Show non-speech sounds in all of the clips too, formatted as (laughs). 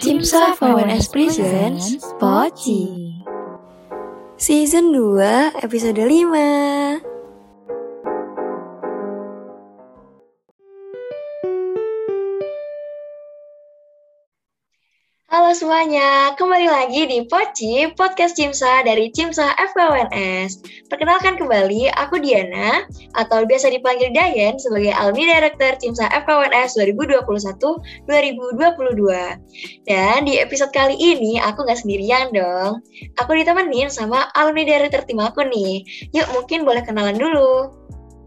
Cimsa VWNS Presents Poci Season 2 episode 5 semuanya, kembali lagi di Poci, podcast Cimsa dari Cimsa FKWNS. Perkenalkan kembali, aku Diana, atau biasa dipanggil Dayan sebagai Alumni Director Cimsa FKWNS 2021-2022. Dan di episode kali ini, aku nggak sendirian dong. Aku ditemenin sama Alumni Director tim aku nih. Yuk, mungkin boleh kenalan dulu.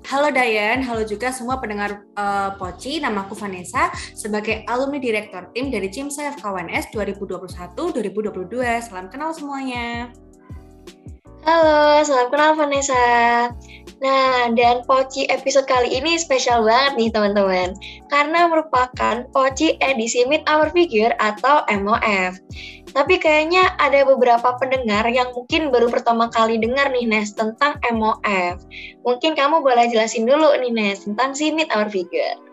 Halo Dayan, halo juga semua pendengar uh, Poci. Nama aku Vanessa sebagai alumni direktur tim dari Cimsa FKWNS 2021-2022. Salam kenal semuanya. Halo, salam kenal Vanessa. Nah, dan Poci episode kali ini spesial banget nih teman-teman. Karena merupakan Poci edisi Meet Our Figure atau MOF. Tapi kayaknya ada beberapa pendengar yang mungkin baru pertama kali dengar nih Nes tentang MOF. Mungkin kamu boleh jelasin dulu nih Nes tentang si Meet Our Figure.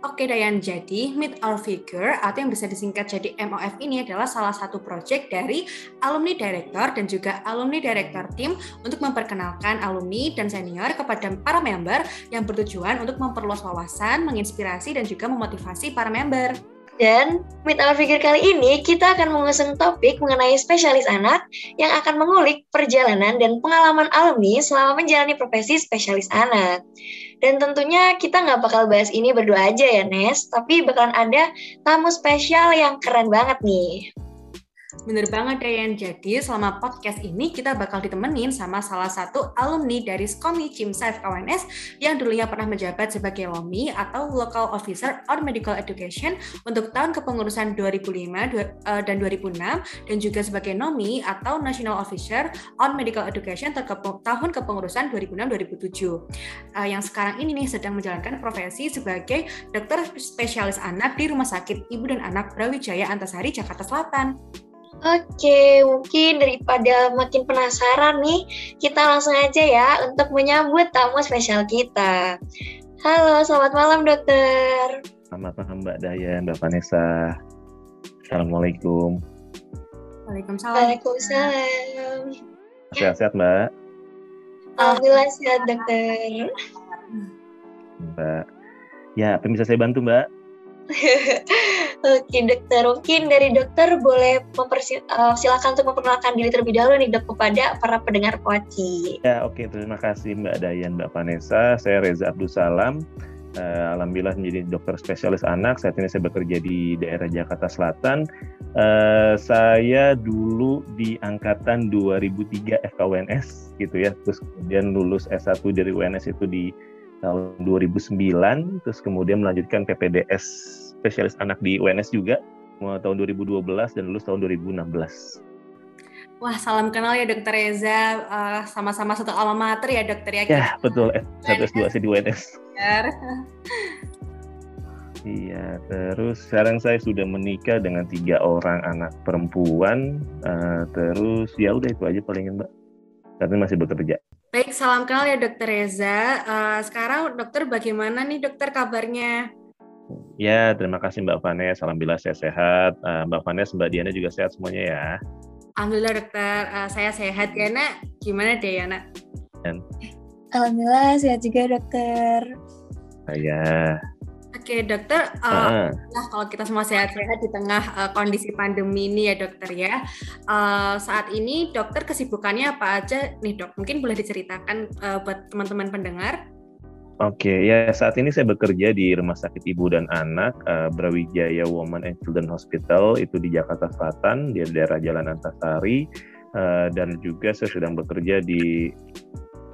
Oke Dayan, jadi Meet Our Figure atau yang bisa disingkat jadi MOF ini adalah salah satu proyek dari alumni director dan juga alumni director team untuk memperkenalkan alumni dan senior kepada para member yang bertujuan untuk memperluas wawasan, menginspirasi dan juga memotivasi para member. Dan Meet Our Figure kali ini kita akan mengusung topik mengenai spesialis anak yang akan mengulik perjalanan dan pengalaman alumni selama menjalani profesi spesialis anak. Dan tentunya kita nggak bakal bahas ini berdua aja ya Nes, tapi bakalan ada tamu spesial yang keren banget nih. Bener banget Dayan, jadi selama podcast ini kita bakal ditemenin sama salah satu alumni dari SKOMI Cimsa FKWNS yang dulunya pernah menjabat sebagai LOMI atau Local Officer on Medical Education untuk tahun kepengurusan 2005 eh, dan 2006 dan juga sebagai NOMI atau National Officer on Medical Education tahun kepengurusan 2006-2007 eh, yang sekarang ini nih sedang menjalankan profesi sebagai dokter spesialis anak di Rumah Sakit Ibu dan Anak Brawijaya Antasari, Jakarta Selatan. Oke, mungkin daripada makin penasaran nih, kita langsung aja ya untuk menyambut tamu spesial kita. Halo, selamat malam dokter. Selamat malam Mbak Daya, Mbak Vanessa. Assalamualaikum. Waalaikumsalam. Waalaikumsalam. Sehat-sehat Mbak? Alhamdulillah sehat dokter. Mbak. Ya, apa yang bisa saya bantu Mbak? (laughs) Oke dokter, mungkin dari dokter boleh uh, silakan untuk memperkenalkan diri terlebih dahulu nih dok kepada para pendengar Poci. Ya oke, terima kasih Mbak Dayan, Mbak Vanessa. Saya Reza Abdul Salam. Uh, Alhamdulillah menjadi dokter spesialis anak. Saat ini saya bekerja di daerah Jakarta Selatan. Uh, saya dulu di angkatan 2003 FKWNS gitu ya. Terus kemudian lulus S1 dari UNS itu di tahun 2009. Terus kemudian melanjutkan PPDS spesialis anak di UNS juga tahun 2012 dan lulus tahun 2016. Wah, salam kenal ya Dokter Reza. Uh, sama-sama satu alma mater ya Dokter ya. Ya, betul. S1 S2 di UNS. Iya, terus sekarang saya sudah menikah dengan tiga orang anak perempuan. Uh, terus ya udah itu aja palingan Mbak. Tapi masih bekerja. Baik, salam kenal ya Dokter Reza. Uh, sekarang Dokter bagaimana nih Dokter kabarnya? Ya, terima kasih Mbak Vanes. Alhamdulillah saya sehat. Uh, Mbak Vanes, Mbak Diana juga sehat semuanya ya. Alhamdulillah dokter, uh, saya sehat. Diana, gimana Diana? Dan... Alhamdulillah sehat juga dokter. Saya. Oke dokter, uh, uh. nah kalau kita semua sehat-sehat di tengah uh, kondisi pandemi ini ya dokter ya. Uh, saat ini dokter kesibukannya apa aja nih dok? Mungkin boleh diceritakan uh, buat teman-teman pendengar. Oke, okay, ya saat ini saya bekerja di Rumah Sakit Ibu dan Anak uh, Brawijaya Women and Children Hospital itu di Jakarta Selatan di daerah Jalan Antasari uh, dan juga saya sedang bekerja di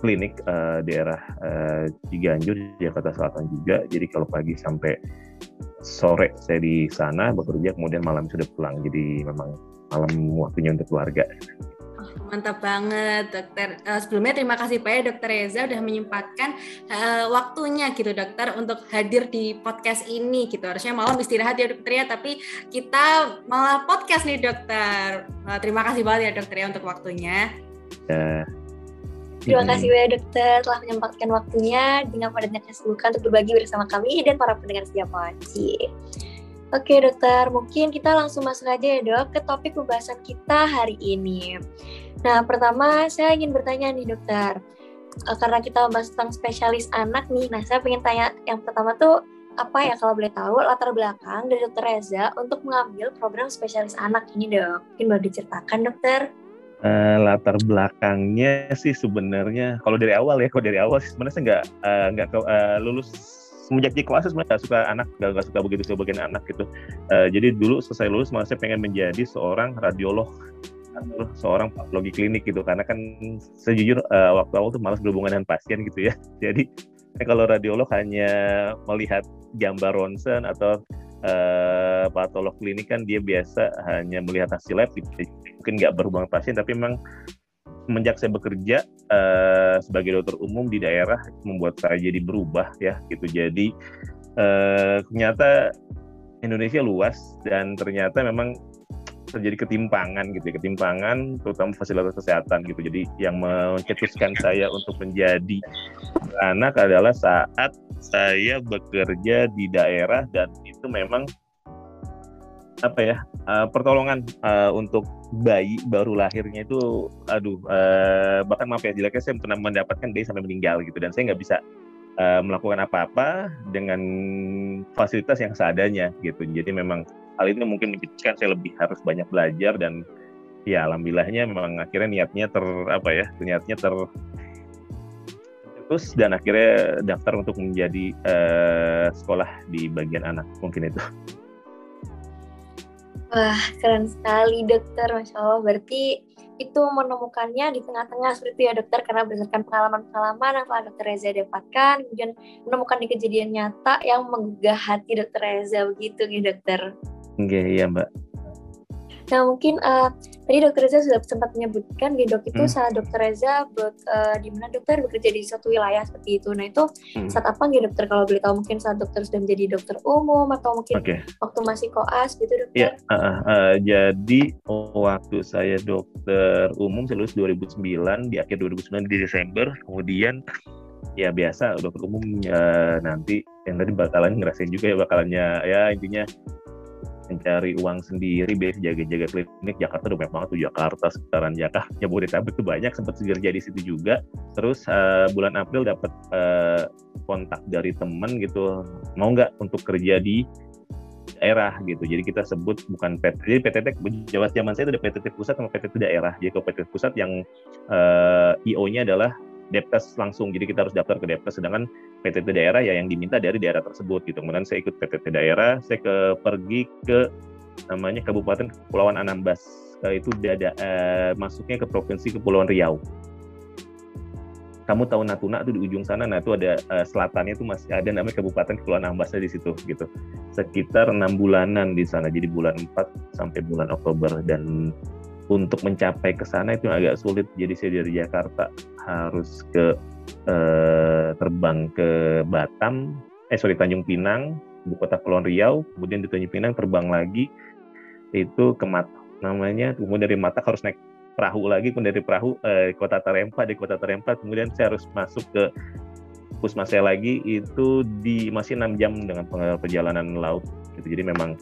klinik uh, daerah uh, Ciganjur Jakarta Selatan juga. Jadi kalau pagi sampai sore saya di sana bekerja, kemudian malam sudah pulang. Jadi memang malam waktunya untuk keluarga. Mantap banget, dokter. Uh, sebelumnya terima kasih banyak dokter Reza udah menyempatkan uh, waktunya gitu dokter untuk hadir di podcast ini gitu. Harusnya malam istirahat ya dokter ya, tapi kita malah podcast nih dokter. Uh, terima kasih banget ya dokter ya untuk waktunya. Ya. Terima kasih banyak dokter telah menyempatkan waktunya dengan padatnya kesibukan untuk berbagi bersama kami dan para pendengar setiap wajib. Oke dokter, mungkin kita langsung masuk aja ya dok ke topik pembahasan kita hari ini. Nah pertama saya ingin bertanya nih dokter, uh, karena kita membahas tentang spesialis anak nih, nah saya ingin tanya yang pertama tuh apa ya kalau boleh tahu latar belakang dari dokter Reza untuk mengambil program spesialis anak ini dok? Mungkin boleh diceritakan dokter? Uh, latar belakangnya sih sebenarnya kalau dari awal ya, kalau dari awal sih sebenarnya nggak uh, nggak uh, lulus. Semenjak di kelas sebenarnya gak suka anak gak, gak suka begitu suka bagian anak gitu. Uh, jadi dulu selesai lulus malah saya pengen menjadi seorang radiolog atau seorang patologi klinik gitu. Karena kan sejujur uh, waktu awal tuh malas berhubungan dengan pasien gitu ya. (laughs) Jadi kalau radiolog hanya melihat gambar ronsen atau uh, patolog klinik kan dia biasa hanya melihat hasil lab mungkin nggak berhubungan pasien tapi memang semenjak saya bekerja uh, sebagai dokter umum di daerah membuat saya jadi berubah ya gitu. Jadi uh, ternyata Indonesia luas dan ternyata memang terjadi ketimpangan gitu ya ketimpangan terutama fasilitas kesehatan gitu. Jadi yang mencetuskan saya untuk menjadi anak adalah saat saya bekerja di daerah dan itu memang apa ya uh, pertolongan uh, untuk bayi baru lahirnya itu aduh uh, bahkan maaf ya jeleknya saya pernah mendapatkan bayi sampai meninggal gitu. Dan saya nggak bisa uh, melakukan apa-apa dengan fasilitas yang seadanya gitu. Jadi memang hal ini mungkin menjadikan saya lebih harus banyak belajar dan ya alhamdulillahnya memang akhirnya niatnya ter apa ya niatnya ter terus dan akhirnya daftar untuk menjadi uh, sekolah di bagian anak mungkin itu. Wah, keren sekali dokter, Masya Allah. Berarti itu menemukannya di tengah-tengah seperti itu ya dokter, karena berdasarkan pengalaman-pengalaman yang telah dokter Reza dapatkan, kemudian menemukan di kejadian nyata yang menggugah hati dokter Reza, begitu ya dokter. Oke, iya mbak. Nah mungkin uh, tadi dokter Reza sudah sempat menyebutkan di dok itu hmm. saat dokter Reza buat uh, di mana dokter bekerja di suatu wilayah seperti itu. Nah itu hmm. saat apa nih dokter kalau boleh tahu mungkin saat dokter sudah menjadi dokter umum atau mungkin okay. waktu masih koas gitu dokter? Iya, uh, uh, uh, jadi waktu saya dokter umum saya lulus 2009 di akhir 2009 di Desember, kemudian ya biasa dokter umum ya nanti yang tadi bakalan ngerasain juga ya bakalannya ya intinya mencari uang sendiri biasa jaga-jaga klinik. Jakarta udah banyak banget tuh Jakarta sekitaran Jakarta. (laughs) Jabodetabek tuh banyak sempat kerja di situ juga. Terus uh, bulan April dapat uh, kontak dari temen gitu. Mau nggak untuk kerja di daerah gitu? Jadi kita sebut bukan PT jadi PTT Jawa zaman saya itu ada PTT pusat sama PTT daerah. Jadi kalau PTT pusat yang uh, eh, IO-nya adalah Depkes langsung jadi kita harus daftar ke Depkes sedangkan PTT daerah ya yang diminta dari daerah tersebut gitu. Kemudian saya ikut PTT daerah saya ke pergi ke namanya Kabupaten Kepulauan Anambas. Itu ada eh, masuknya ke Provinsi Kepulauan Riau. Kamu tahu Natuna tuh di ujung sana, nah itu ada uh, selatannya tuh masih ada namanya Kabupaten Kepulauan Ambasnya di situ gitu. Sekitar enam bulanan di sana, jadi bulan 4 sampai bulan Oktober dan untuk mencapai ke sana itu agak sulit. Jadi saya dari Jakarta harus ke eh, terbang ke Batam, eh sorry Tanjung Pinang, ibu kota Kepulauan Riau, kemudian di Tanjung Pinang terbang lagi itu ke Mata namanya, kemudian dari Mata harus naik perahu lagi, kemudian dari perahu eh, kota Tarempa, di kota Tarempa kemudian saya harus masuk ke Pusmas saya lagi itu di masih enam jam dengan perjalanan laut gitu. Jadi memang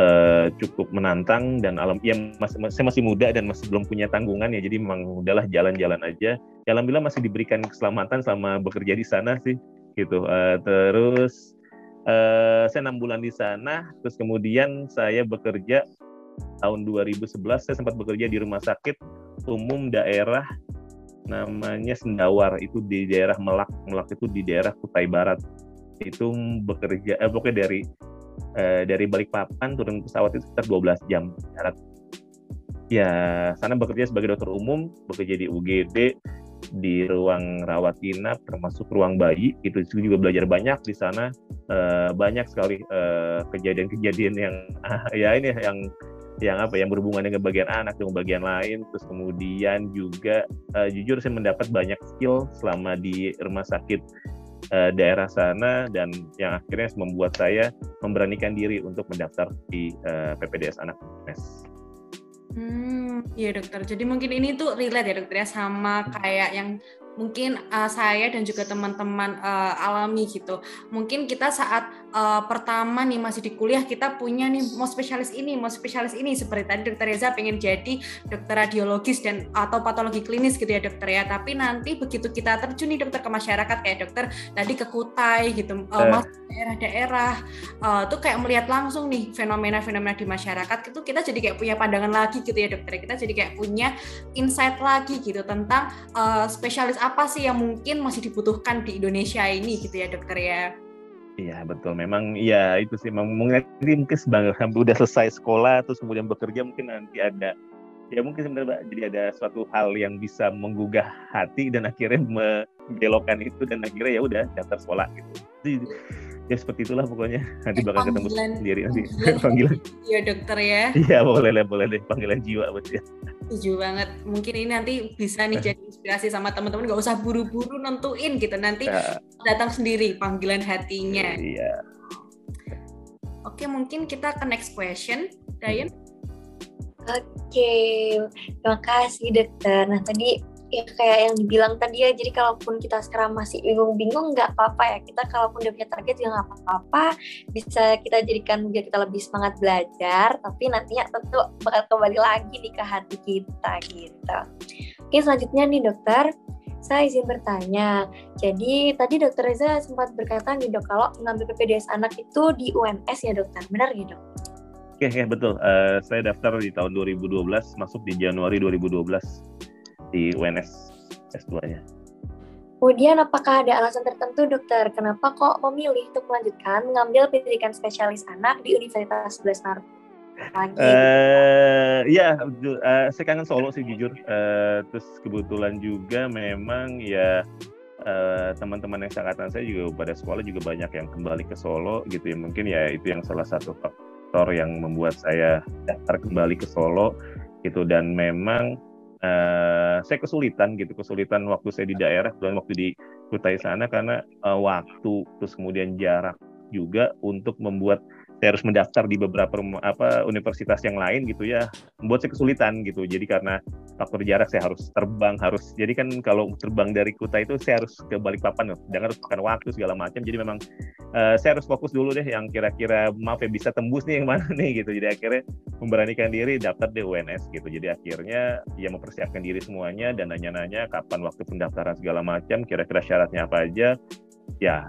uh, cukup menantang dan alam ya mas, mas, saya masih muda dan masih belum punya tanggungan ya jadi memang udahlah jalan-jalan aja. Ya, alhamdulillah masih diberikan keselamatan selama bekerja di sana sih gitu. Uh, terus uh, saya enam bulan di sana terus kemudian saya bekerja tahun 2011 saya sempat bekerja di rumah sakit umum daerah namanya Sendawar itu di daerah Melak. Melak itu di daerah Kutai Barat. Itu bekerja eh, pokoknya dari eh, dari Balikpapan turun pesawat itu sekitar 12 jam jarak. Ya, sana bekerja sebagai dokter umum, bekerja di UGD, di ruang rawat inap, termasuk ruang bayi. Itu juga belajar banyak di sana. Eh, banyak sekali kejadian kejadian-kejadian yang (laughs) ya ini yang yang apa yang berhubungan dengan bagian anak dengan bagian lain terus kemudian juga uh, jujur saya mendapat banyak skill selama di rumah sakit uh, daerah sana dan yang akhirnya membuat saya memberanikan diri untuk mendaftar di uh, eh, PPDS Anak Mes. Hmm, iya dokter. Jadi mungkin ini tuh relate ya dokter ya sama kayak yang mungkin uh, saya dan juga teman-teman uh, alami gitu. Mungkin kita saat uh, pertama nih masih di kuliah kita punya nih mau spesialis ini, mau spesialis ini seperti tadi dokter Reza pengen jadi dokter radiologis dan atau patologi klinis gitu ya dokter ya. Tapi nanti begitu kita terjun nih dokter ke masyarakat kayak dokter tadi ke Kutai gitu, uh, masuk daerah-daerah uh, tuh kayak melihat langsung nih fenomena-fenomena di masyarakat itu kita jadi kayak punya pandangan lagi gitu ya dokter. Kita jadi kayak punya insight lagi gitu tentang uh, spesialis apa sih yang mungkin masih dibutuhkan di Indonesia ini gitu ya dokter ya. Iya betul, memang ya itu sih mungkin mungkin sebagai (laughs) udah selesai sekolah terus kemudian bekerja mungkin nanti ada ya mungkin sebenarnya jadi ada suatu hal yang bisa menggugah hati dan akhirnya (laughs) membelokkan itu dan akhirnya ya udah daftar sekolah gitu. Ya seperti itulah pokoknya. Nanti bakal ketemu sendiri nanti. (laughs) panggilan iya dokter ya. Iya boleh deh boleh deh. Panggilan jiwa buat ya setuju banget. Mungkin ini nanti bisa nih jadi inspirasi sama teman-teman. Nggak usah buru-buru nentuin gitu. Nanti ya. datang sendiri panggilan hatinya. Iya. Oke mungkin kita ke next question. Dayan Oke, terima kasih dokter. Nah tadi ya kayak yang dibilang tadi ya jadi kalaupun kita sekarang masih bingung-bingung nggak apa-apa ya kita kalaupun udah punya target juga nggak apa-apa bisa kita jadikan biar kita lebih semangat belajar tapi nantinya tentu bakal kembali lagi nih ke hati kita gitu oke selanjutnya nih dokter saya izin bertanya. Jadi tadi dokter Reza sempat berkata nih dok kalau mengambil PPDS anak itu di UNS ya dokter, benar ya dok? Oke, ya betul. Uh, saya daftar di tahun 2012, masuk di Januari 2012 di UNS S2-nya. Kemudian apakah ada alasan tertentu dokter kenapa kok memilih untuk melanjutkan mengambil pendidikan spesialis anak di Universitas 11 Maret? Lagi. Uh, ya, uh, saya kangen Solo sih jujur. Uh, terus kebetulan juga memang ya uh, teman-teman yang seangkatan saya juga pada sekolah juga banyak yang kembali ke Solo gitu ya. Mungkin ya itu yang salah satu faktor yang membuat saya daftar kembali ke Solo gitu dan memang uh, saya kesulitan gitu kesulitan waktu saya di daerah dan waktu di Kutai sana karena uh, waktu terus kemudian jarak juga untuk membuat saya harus mendaftar di beberapa apa universitas yang lain gitu ya membuat saya kesulitan gitu. Jadi karena faktor jarak saya harus terbang harus jadi kan kalau terbang dari Kuta itu saya harus ke Balikpapan dan harus makan waktu segala macam. Jadi memang uh, saya harus fokus dulu deh yang kira-kira maaf ya bisa tembus nih yang mana (laughs) nih gitu. Jadi akhirnya memberanikan diri daftar di UNS gitu. Jadi akhirnya ya mempersiapkan diri semuanya dan nanya-nanya kapan waktu pendaftaran segala macam kira-kira syaratnya apa aja. Ya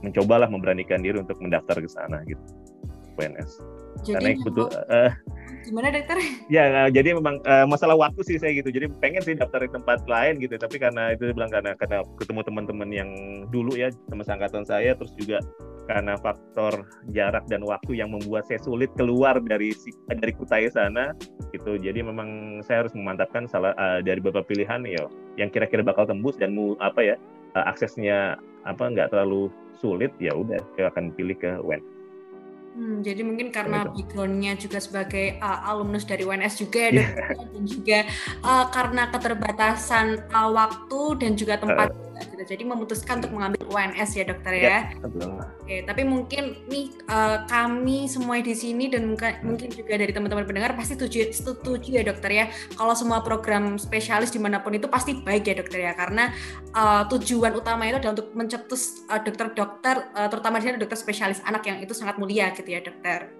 mencobalah memberanikan diri untuk mendaftar ke sana gitu. PNS. Jadi Karena betul uh, gimana dokter? Ya, uh, jadi memang uh, masalah waktu sih saya gitu. Jadi pengen sih daftar di tempat lain gitu, tapi karena itu bilang karena karena ketemu teman-teman yang dulu ya teman angkatan saya, terus juga karena faktor jarak dan waktu yang membuat saya sulit keluar dari dari Kutai sana gitu. Jadi memang saya harus memantapkan salah uh, dari beberapa pilihan ya yang kira-kira bakal tembus dan mu apa ya uh, aksesnya apa nggak terlalu sulit ya udah saya akan pilih ke WEN. Hmm, jadi mungkin karena backgroundnya juga sebagai uh, alumnus dari UNS juga ya, yeah. dan juga uh, karena keterbatasan uh, waktu dan juga tempat uh gitu. Jadi memutuskan untuk mengambil UNS ya dokter ya. ya Oke, tapi mungkin nih uh, kami semua di sini dan mungkin, hmm. mungkin juga dari teman-teman pendengar pasti setuju, setuju ya dokter ya. Kalau semua program spesialis di mana pun itu pasti baik ya dokter ya, karena uh, tujuan utama itu adalah untuk mencetus uh, dokter-dokter, uh, terutama di sini dokter spesialis anak yang itu sangat mulia gitu ya dokter.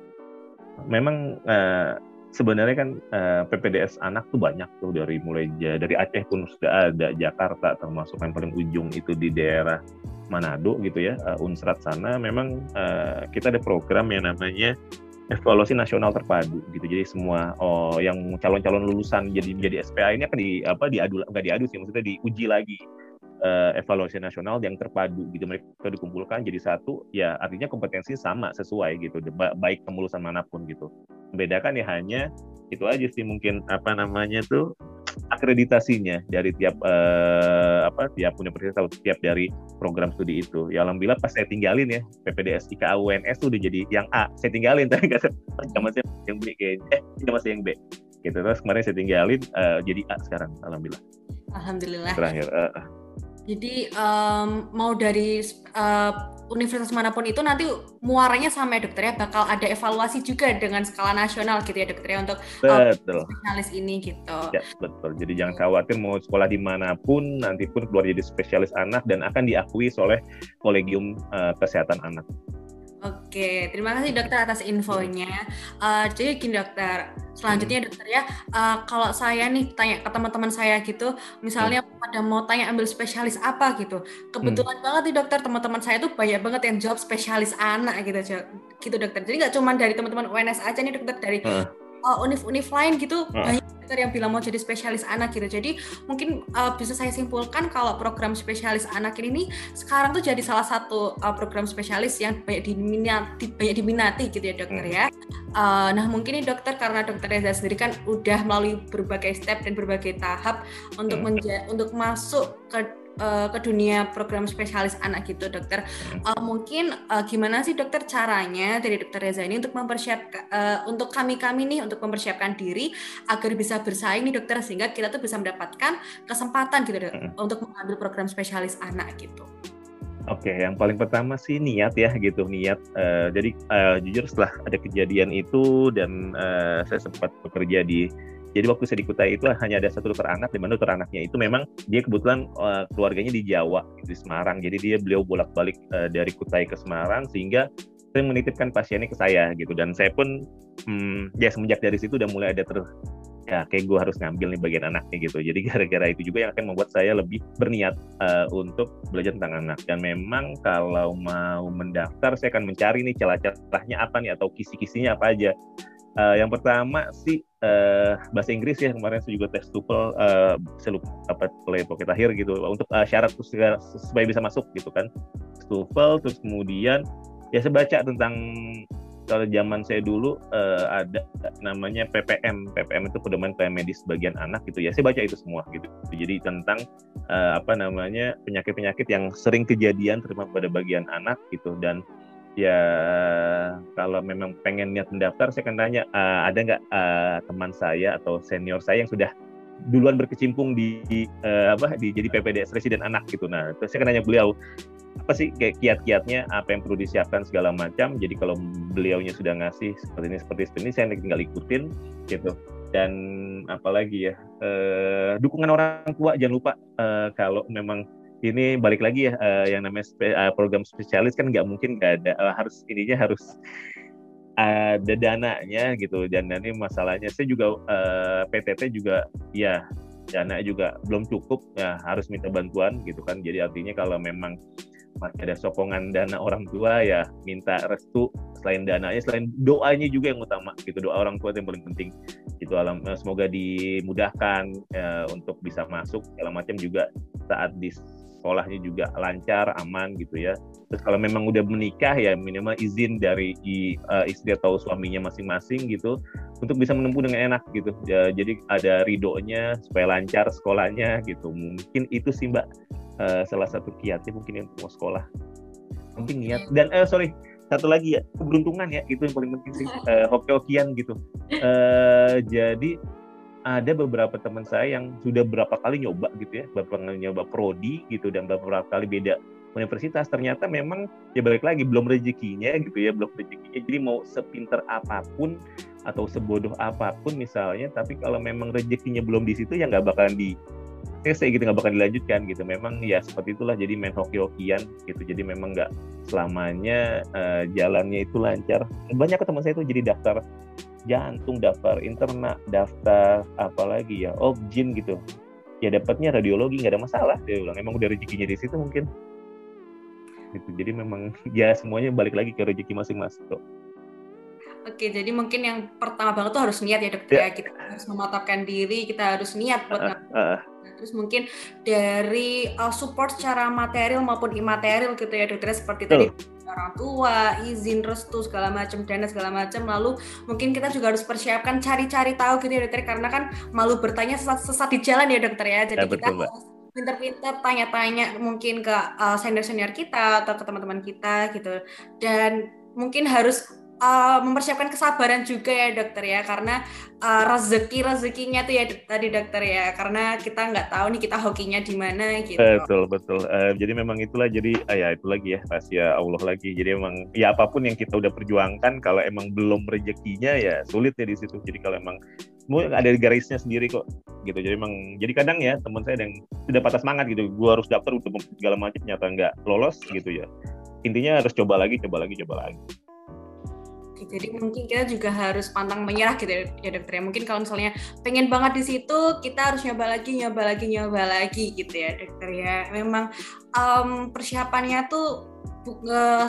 Memang uh, sebenarnya kan uh, eh, PPDS anak tuh banyak tuh dari mulai dari Aceh pun sudah ada Jakarta termasuk yang paling ujung itu di daerah Manado gitu ya uh, Unsrat sana. Memang uh, kita ada program yang namanya evaluasi nasional terpadu gitu. Jadi semua oh yang calon-calon lulusan jadi menjadi SPA ini akan di apa diadu nggak diadu sih maksudnya diuji lagi uh, evaluasi nasional yang terpadu gitu mereka dikumpulkan jadi satu ya artinya kompetensi sama sesuai gitu baik kelulusan mana pun gitu membedakan ya hanya itu aja sih mungkin apa namanya tuh akreditasinya dari tiap uh, apa tiap universitas atau tiap dari program studi itu. Ya alhamdulillah pas saya tinggalin ya PPDS IKA UNS tuh udah jadi yang A. Saya tinggalin tapi (laughs) nggak masih yang B kayaknya. Eh, masih yang B. Gitu terus kemarin saya tinggalin uh, jadi A sekarang alhamdulillah. Alhamdulillah. Terakhir. Uh, jadi um, mau dari uh, universitas mana pun itu nanti muaranya sama ya dokter ya bakal ada evaluasi juga dengan skala nasional gitu ya dokter ya untuk uh, betul. spesialis ini gitu. Ya betul. Jadi jangan khawatir mau sekolah di mana pun nanti pun keluar jadi spesialis anak dan akan diakui oleh kolegium uh, kesehatan anak. Oke, terima kasih dokter atas infonya. Uh, jadi gini dokter, selanjutnya hmm. dokter ya, uh, kalau saya nih tanya ke teman-teman saya gitu, misalnya hmm. pada mau tanya ambil spesialis apa gitu, kebetulan hmm. banget nih dokter teman-teman saya tuh banyak banget yang jawab spesialis anak gitu, gitu dokter. Jadi nggak cuma dari teman-teman UNS aja nih dokter, dari uh. Uh, univ-univ lain gitu uh. banyak dokter yang bilang mau jadi spesialis anak gitu. Jadi mungkin uh, bisa saya simpulkan kalau program spesialis anak ini sekarang tuh jadi salah satu uh, program spesialis yang banyak diminati, banyak diminati gitu ya dokter hmm. ya. Uh, nah mungkin ini dokter karena dokter Reza sendiri kan udah melalui berbagai step dan berbagai tahap untuk hmm. menja untuk masuk ke uh, ke dunia program spesialis anak gitu dokter uh, mungkin uh, gimana sih dokter caranya dari dokter Reza ini untuk mempersiapkan uh, untuk kami kami nih untuk mempersiapkan diri agar bisa bersaing nih dokter sehingga kita tuh bisa mendapatkan kesempatan gitu hmm. untuk mengambil program spesialis anak gitu. Oke, yang paling pertama sih niat ya gitu niat. Uh, jadi uh, jujur setelah ada kejadian itu dan uh, saya sempat bekerja di jadi waktu saya di Kutai itu hanya ada satu dokter anak, di mana dokter anaknya itu memang dia kebetulan uh, keluarganya di Jawa, di Semarang. Jadi dia beliau bolak-balik uh, dari Kutai ke Semarang sehingga saya menitipkan pasiennya ke saya gitu. Dan saya pun hmm, ya semenjak dari situ udah mulai ada ter ya kayak gue harus ngambil nih bagian anaknya gitu. Jadi (laughs) gara-gara itu juga yang akan membuat saya lebih berniat uh, untuk belajar tentang anak. Dan memang kalau mau mendaftar saya akan mencari nih celah-celahnya apa nih atau kisi-kisinya apa aja. Uh, yang pertama sih uh, bahasa Inggris ya kemarin saya juga tes TOEFL uh, saya lupa apa oleh pocket akhir gitu untuk uh, syarat supaya bisa masuk gitu kan. TOEFL terus kemudian ya saya baca tentang kalau zaman saya dulu uh, ada namanya PPM PPM itu pedoman pelayanan medis bagian anak gitu ya. Saya baca itu semua gitu. Jadi tentang uh, apa namanya penyakit-penyakit yang sering kejadian terima pada bagian anak gitu. Dan ya kalau memang pengen niat mendaftar saya akan tanya uh, ada nggak uh, teman saya atau senior saya yang sudah duluan berkecimpung di, di uh, apa di jadi PPDS residen anak gitu. Nah terus saya akan tanya beliau apa sih kayak kiat-kiatnya apa yang perlu disiapkan segala macam. Jadi kalau beliaunya sudah ngasih seperti ini seperti ini saya tinggal ikutin gitu. Dan apalagi ya uh, dukungan orang tua jangan lupa uh, kalau memang ini balik lagi ya uh, yang namanya spe, uh, program spesialis kan nggak mungkin nggak ada uh, harus ininya harus ada dananya gitu. Dan ini masalahnya saya juga uh, PTT juga ya dana juga belum cukup ya harus minta bantuan gitu kan. Jadi artinya kalau memang masih ada sokongan dana orang tua ya minta restu selain dananya selain doanya juga yang utama gitu doa orang tua itu yang paling penting. Itu alam semoga dimudahkan ya, untuk bisa masuk segala macam juga saat di sekolahnya juga lancar, aman gitu ya. Terus kalau memang udah menikah ya minimal izin dari uh, istri atau suaminya masing-masing gitu untuk bisa menempuh dengan enak gitu. Ya, jadi ada ridonya supaya lancar sekolahnya gitu. Mungkin itu sih Mbak uh, salah satu kiatnya mungkin yang mau sekolah. Mungkin niat dan uh, sorry satu lagi ya keberuntungan ya itu yang paling penting sih uh, (laughs) hoki-hokian gitu. Uh, jadi ada beberapa teman saya yang sudah berapa kali nyoba gitu ya, beberapa kali nyoba prodi gitu dan beberapa kali beda universitas. Ternyata memang ya balik lagi belum rezekinya gitu ya belum rezekinya. Jadi mau sepinter apa pun atau sebodoh apa pun misalnya tapi kalau memang rezekinya belum di situ ya nggak bakalan di ya saya gitu nggak bakal dilanjutkan gitu. Memang ya seperti itulah jadi main hoki-hokian gitu. Jadi memang nggak selamanya uh, jalannya itu lancar. Banyak teman saya itu jadi daftar jantung, daftar internak, daftar apalagi ya, objin gitu. Ya dapatnya radiologi nggak ada masalah. Dia bilang emang udah rezekinya di situ mungkin. Gitu. Jadi memang (laughs) ya semuanya balik lagi ke rezeki masing-masing tuh. Oke, jadi mungkin yang pertama banget tuh harus niat ya dokter ya. ya. Kita harus mematapkan diri, kita harus niat buat uh, uh. Terus mungkin dari uh, support secara material maupun imaterial gitu ya dokter seperti uh. tadi orang tua, izin restu segala macam dana segala macam. Lalu mungkin kita juga harus persiapkan cari-cari tahu gitu ya dokter karena kan malu bertanya sesat-sesat di jalan ya dokter ya. Jadi ya, kita harus pinter-pinter tanya-tanya mungkin ke uh, senior-senior kita atau ke teman-teman kita gitu. Dan mungkin harus uh, mempersiapkan kesabaran juga ya dokter ya. Karena uh, rezeki rezekinya tuh ya tadi dokter ya. Karena kita nggak tahu nih kita hokinya di mana gitu. Betul betul. Uh, jadi memang itulah jadi uh, ya itu lagi ya rahasia Allah lagi. Jadi memang ya apa pun yang kita udah perjuangkan kalau emang belum rezekinya ya sulit ya di situ. Jadi kalau emang ada garisnya sendiri kok gitu. Jadi emang jadi kadang ya teman saya yang sudah patah semangat gitu. Gua harus daftar untuk segala macam nyata nggak lolos gitu ya. Intinya harus coba lagi coba lagi coba lagi jadi mungkin kita juga harus pantang menyerah gitu ya, ya dokter ya. Mungkin kalau misalnya pengen banget di situ, kita harus nyoba lagi, nyoba lagi, nyoba lagi gitu ya dokter ya. Memang um, persiapannya tuh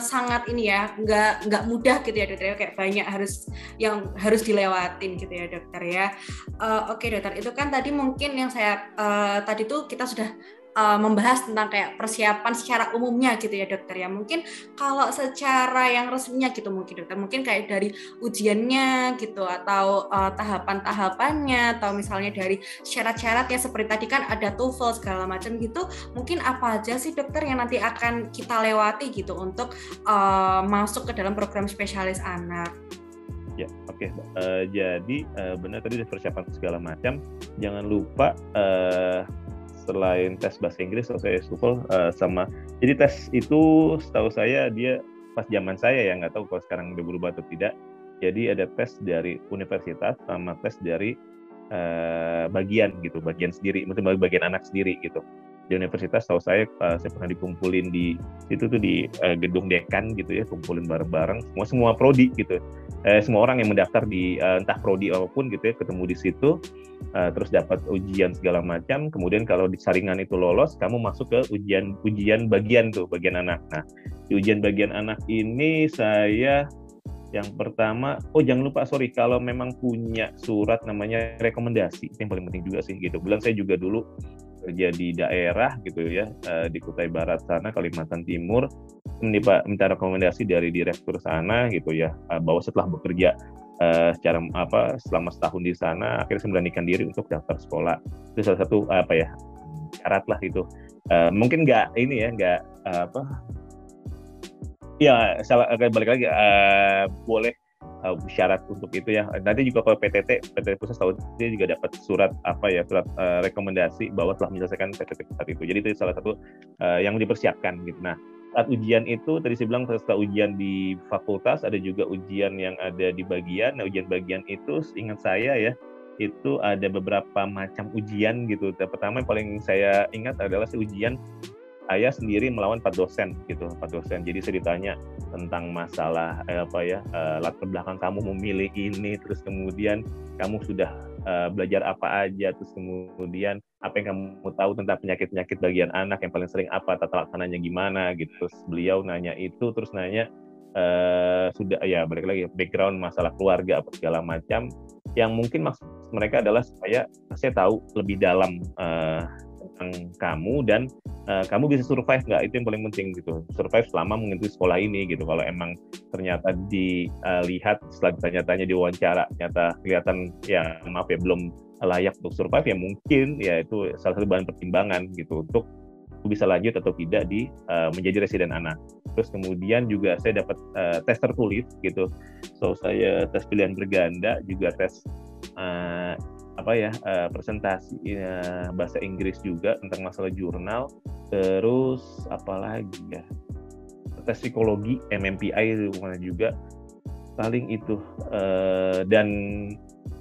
sangat ini ya, nggak nggak mudah gitu ya dokter ya. Kayak banyak harus yang harus dilewatin gitu ya dokter ya. Uh, Oke okay, dokter, itu kan tadi mungkin yang saya uh, tadi tuh kita sudah uh, membahas tentang kayak persiapan secara umumnya gitu ya dokter ya. Mungkin kalau secara yang resminya gitu mungkin dokter. Mungkin kayak dari ujiannya gitu atau uh, tahapan-tahapannya atau misalnya dari syarat-syarat ya seperti tadi kan ada TOEFL segala macam gitu. Mungkin apa aja sih dokter yang nanti akan kita lewati gitu untuk uh, masuk ke dalam program spesialis anak Ya, oke. Okay. Uh, jadi uh, benar tadi persiapan segala macam. Jangan lupa uh, selain tes bahasa Inggris atau saya TOEFL uh, sama jadi tes itu setahu saya dia pas zaman saya ya nggak tahu kalau sekarang udah berubah atau tidak jadi ada tes dari universitas sama tes dari uh, bagian gitu bagian sendiri mungkin bagian anak sendiri gitu di universitas tahu saya uh, saya pernah dikumpulin di situ tuh di uh, gedung dekan gitu ya kumpulin bareng-bareng semua semua prodi gitu. Eh, semua orang yang mendaftar di uh, entah prodi apa pun gitu ya ketemu di situ uh, terus dapat ujian segala macam. Kemudian kalau di saringan itu lolos kamu masuk ke ujian ujian bagian tuh bagian anak. Nah di ujian bagian anak ini saya yang pertama oh jangan lupa sorry kalau memang punya surat namanya rekomendasi itu yang paling penting juga sih gitu. Bilang saya juga dulu kerja di daerah gitu ya uh, di Kutai Barat sana Kalimantan Timur minta, rekomendasi dari direktur sana gitu ya uh, bahwa setelah bekerja uh, secara apa selama setahun di sana akhirnya saya memberanikan diri untuk daftar sekolah. Itu salah satu apa ya syarat lah itu uh, mungkin nggak ini ya nggak apa ya salah balik lagi boleh uh, syarat untuk itu ya. Nanti juga kalau PTT, PTT pusat tahu dia juga dapat surat apa ya surat uh, rekomendasi bahwa telah menyelesaikan PTT pusat itu. Jadi itu salah satu uh, yang dipersiapkan gitu. Nah saat ujian itu tadi saya bilang setelah ujian di fakultas ada juga ujian yang ada di bagian. Nah ujian bagian itu ingat saya ya itu ada beberapa macam ujian gitu. Pertama yang paling saya ingat adalah ujian saya sendiri melawan empat dosen gitu empat dosen. Jadi saya ditanya tentang masalah eh, apa ya uh, latar belakang kamu memilih ini terus kemudian kamu sudah uh, belajar apa aja terus kemudian apa yang kamu tahu tentang penyakit-penyakit bagian anak yang paling sering apa tata laksananya gimana gitu. Terus beliau nanya itu terus nanya uh, sudah ya balik lagi background masalah keluarga apa segala macam. Yang mungkin maksud mereka adalah supaya saya tahu lebih dalam uh, tentang kamu dan uh, kamu bisa survive nggak itu yang paling penting gitu survive selama mengikuti sekolah ini gitu kalau emang ternyata dilihat uh, setelah ditanya-tanya diwawancara ternyata kelihatan ya maaf ya belum layak untuk survive ya mungkin ya itu salah satu bahan pertimbangan gitu untuk bisa lanjut atau tidak di uh, menjadi residen anak. Terus kemudian juga saya dapat uh, tes tertulis gitu. So saya tes pilihan berganda juga tes apa ya uh, presentasi uh, bahasa Inggris juga tentang masalah jurnal terus apalagi ya tes psikologi MMPI itu juga paling itu uh, dan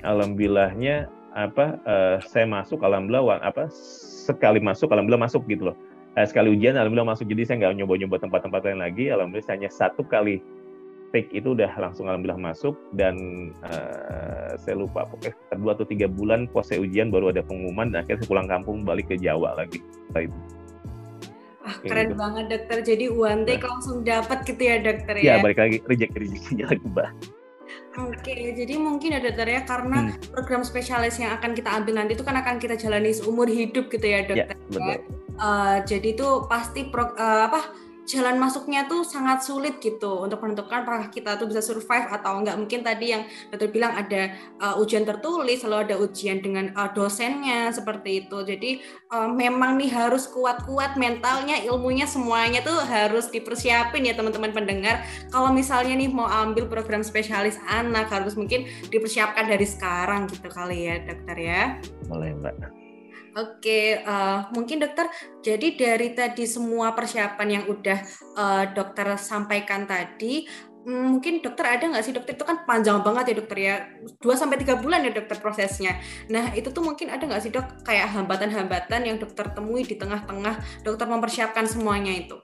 alhamdulillahnya apa uh, saya masuk alhamdulillah apa sekali masuk alhamdulillah masuk gitu loh. Uh, sekali ujian alhamdulillah masuk. Jadi saya nggak nyoba-nyoba tempat-tempat lain lagi. Alhamdulillah hanya satu kali take itu udah langsung alhamdulillah masuk dan uh, saya lupa pokoknya dua atau tiga bulan pose ujian baru ada pengumuman dan akhirnya saya pulang kampung balik ke Jawa lagi setelah itu. Ah, keren gitu. banget dokter. Jadi one take nah. langsung dapat gitu ya dokter ya? Ya balik lagi reject rezekinya lagi mbak. Oke, jadi mungkin ya dokter ya karena hmm. program spesialis yang akan kita ambil nanti itu kan akan kita jalani seumur hidup gitu ya dokter. Ya, betul. Uh, jadi itu pasti pro, uh, apa jalan masuknya tuh sangat sulit gitu untuk menentukan apakah kita tuh bisa survive atau enggak. Mungkin tadi yang dokter bilang ada uh, ujian tertulis, lalu ada ujian dengan uh, dosennya seperti itu. Jadi uh, memang nih harus kuat-kuat mentalnya, ilmunya semuanya tuh harus dipersiapin ya teman-teman pendengar. Kalau misalnya nih mau ambil program spesialis anak harus mungkin dipersiapkan dari sekarang gitu kali ya dokter ya. Boleh mbak. Oke, uh, mungkin dokter. Jadi dari tadi semua persiapan yang udah uh, dokter sampaikan tadi, mm, mungkin dokter ada nggak sih dokter itu kan panjang banget ya dokter ya, 2 sampai tiga bulan ya dokter prosesnya. Nah itu tuh mungkin ada nggak sih dok kayak hambatan-hambatan yang dokter temui di tengah-tengah dokter mempersiapkan semuanya itu?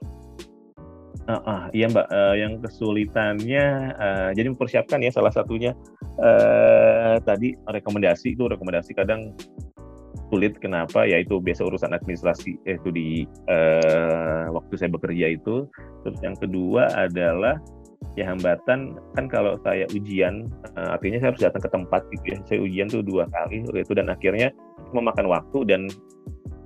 Uh, uh, iya mbak, uh, yang kesulitannya, uh, jadi mempersiapkan ya salah satunya uh, tadi rekomendasi itu rekomendasi kadang sulit. Kenapa? Yaitu biasa urusan administrasi. Itu di uh, waktu saya bekerja itu. Terus yang kedua adalah ya hambatan kan kalau saya ujian uh, artinya saya harus datang ke tempat gitu ya. Saya ujian tuh dua kali itu. Dan akhirnya memakan waktu dan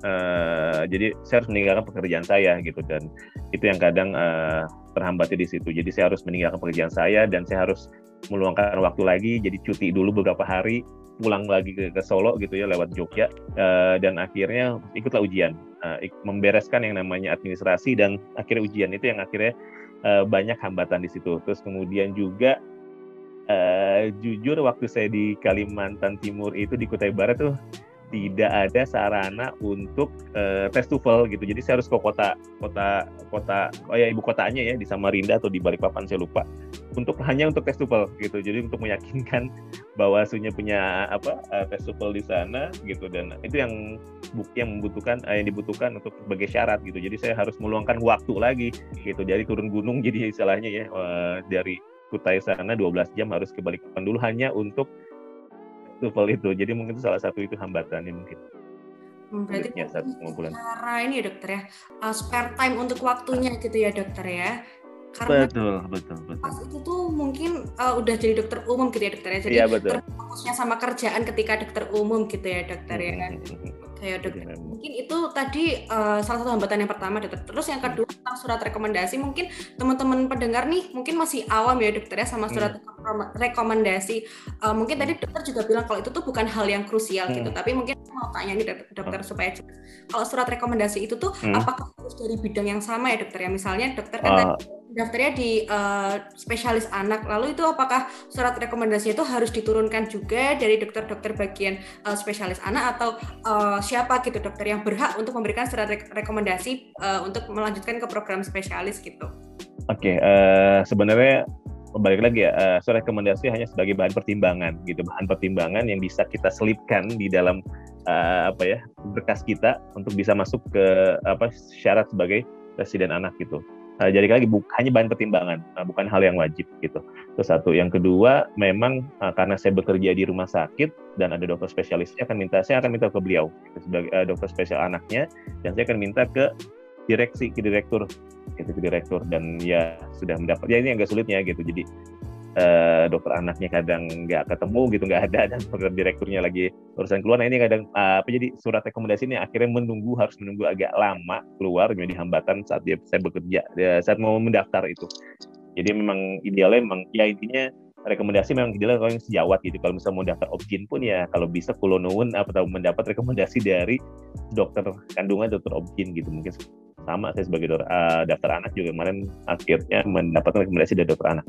uh, jadi saya harus meninggalkan pekerjaan saya gitu. Dan itu yang kadang uh, terhambatnya di situ. Jadi saya harus meninggalkan pekerjaan saya dan saya harus meluangkan waktu lagi. Jadi cuti dulu beberapa hari pulang lagi ke, ke Solo gitu ya lewat Jogja. Uh, dan akhirnya ikutlah ujian. Uh, membereskan yang namanya administrasi dan akhirnya ujian itu yang akhirnya uh, banyak hambatan di situ. Terus kemudian juga uh, jujur waktu saya di Kalimantan Timur itu di Kutai Barat tuh tidak ada sarana untuk uh, tes TOEFL gitu. Jadi saya harus ke kota kota kota oh ya ibu kotanya ya di Samarinda atau di Balikpapan saya lupa untuk hanya untuk tes TOEFL gitu. Jadi untuk meyakinkan (laughs) bahwa Sunya punya apa uh, tes TOEFL di sana gitu dan itu yang bukti yang membutuhkan uh, yang dibutuhkan untuk sebagai syarat gitu. Jadi saya harus meluangkan waktu lagi gitu. Jadi turun gunung (laughs) jadi istilahnya ya uh, dari Kutai sana 12 jam harus ke Balikpapan dulu hanya untuk TOEFL itu. Jadi mungkin itu salah satu itu hambatannya mungkin. Hmm, berarti satu bulan. cara ini ya dokter ya, uh, spare time untuk waktunya gitu ya dokter ya. Karena betul, betul, betul. Pas itu tuh mungkin uh, udah jadi dokter umum gitu ya dokter ya. Jadi ya, fokusnya sama kerjaan ketika dokter umum gitu ya dokter ya. Kayak dokter. Mungkin itu tadi uh, salah satu hambatan yang pertama dokter. Terus yang kedua tentang surat rekomendasi mungkin teman-teman pendengar nih mungkin masih awam ya dokter ya sama surat hmm. rekomendasi. Uh, mungkin tadi dokter juga bilang kalau itu tuh bukan hal yang krusial gitu. hmm. gitu. Tapi mungkin mau tanya nih dokter, dokter hmm. supaya kalau surat rekomendasi itu tuh hmm. apakah harus dari bidang yang sama ya dokter ya? Misalnya dokter kan uh. tadi daftarnya di uh, spesialis anak. Lalu itu apakah surat rekomendasi itu harus diturunkan juga dari dokter-dokter bagian uh, spesialis anak atau uh, siapa gitu dokter yang berhak untuk memberikan surat re rekomendasi uh, untuk melanjutkan ke program spesialis gitu? Oke, okay, uh, sebenarnya balik lagi ya, uh, surat rekomendasi hanya sebagai bahan pertimbangan gitu, bahan pertimbangan yang bisa kita selipkan di dalam uh, apa ya berkas kita untuk bisa masuk ke apa syarat sebagai presiden anak gitu. Uh, jadi lagi bu, hanya bahan pertimbangan, uh, bukan hal yang wajib gitu. Itu satu. Yang kedua, memang uh, karena saya bekerja di rumah sakit dan ada dokter spesialisnya akan minta saya akan minta ke beliau gitu, sebagai uh, dokter spesial anaknya dan saya akan minta ke direksi ke direktur gitu ke direktur dan ya sudah mendapat ya ini agak sulitnya gitu jadi uh, dokter anaknya kadang nggak ketemu gitu nggak ada dan program direkturnya lagi urusan keluar. Nah ini kadang uh, apa jadi surat rekomendasi ini akhirnya menunggu harus menunggu agak lama keluar menjadi hambatan saat dia saya bekerja ya, saat mau mendaftar itu. Jadi memang idealnya memang ya intinya rekomendasi memang idealnya kalau yang sejawat gitu. Kalau misalnya mau daftar objin pun ya kalau bisa kulonun apa tahu mendapat rekomendasi dari dokter kandungan dokter objin gitu. Mungkin sama saya sebagai dokter, uh, daftar anak juga kemarin akhirnya mendapatkan rekomendasi dari dokter anak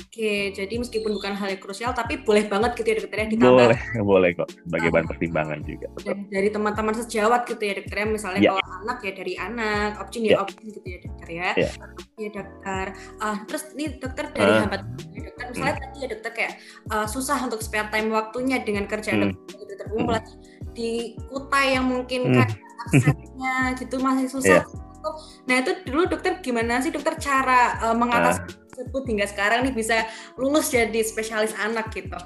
Oke, jadi meskipun bukan hal yang krusial, tapi boleh banget gitu ya dokter ya ditambah. Boleh, (laughs) boleh kok sebagai bahan pertimbangan juga. Dan dari teman-teman sejawat gitu ya dokter ya, misalnya ya. kalau anak ya dari anak, option ya, ya option gitu ya dokter ya. Ya, ya dokter. Uh, terus nih dokter dari uh. hambat ya, dokter, misalnya hmm. tadi ya dokter kayak uh, susah untuk spare time waktunya dengan kerjaan hmm. dokter, dokter umum hmm. di Kutai yang mungkin hmm. kan aksesnya gitu masih susah. Yeah. Nah itu dulu dokter gimana sih dokter cara uh, mengatasi uh tersebut hingga sekarang nih bisa lulus jadi spesialis anak gitu?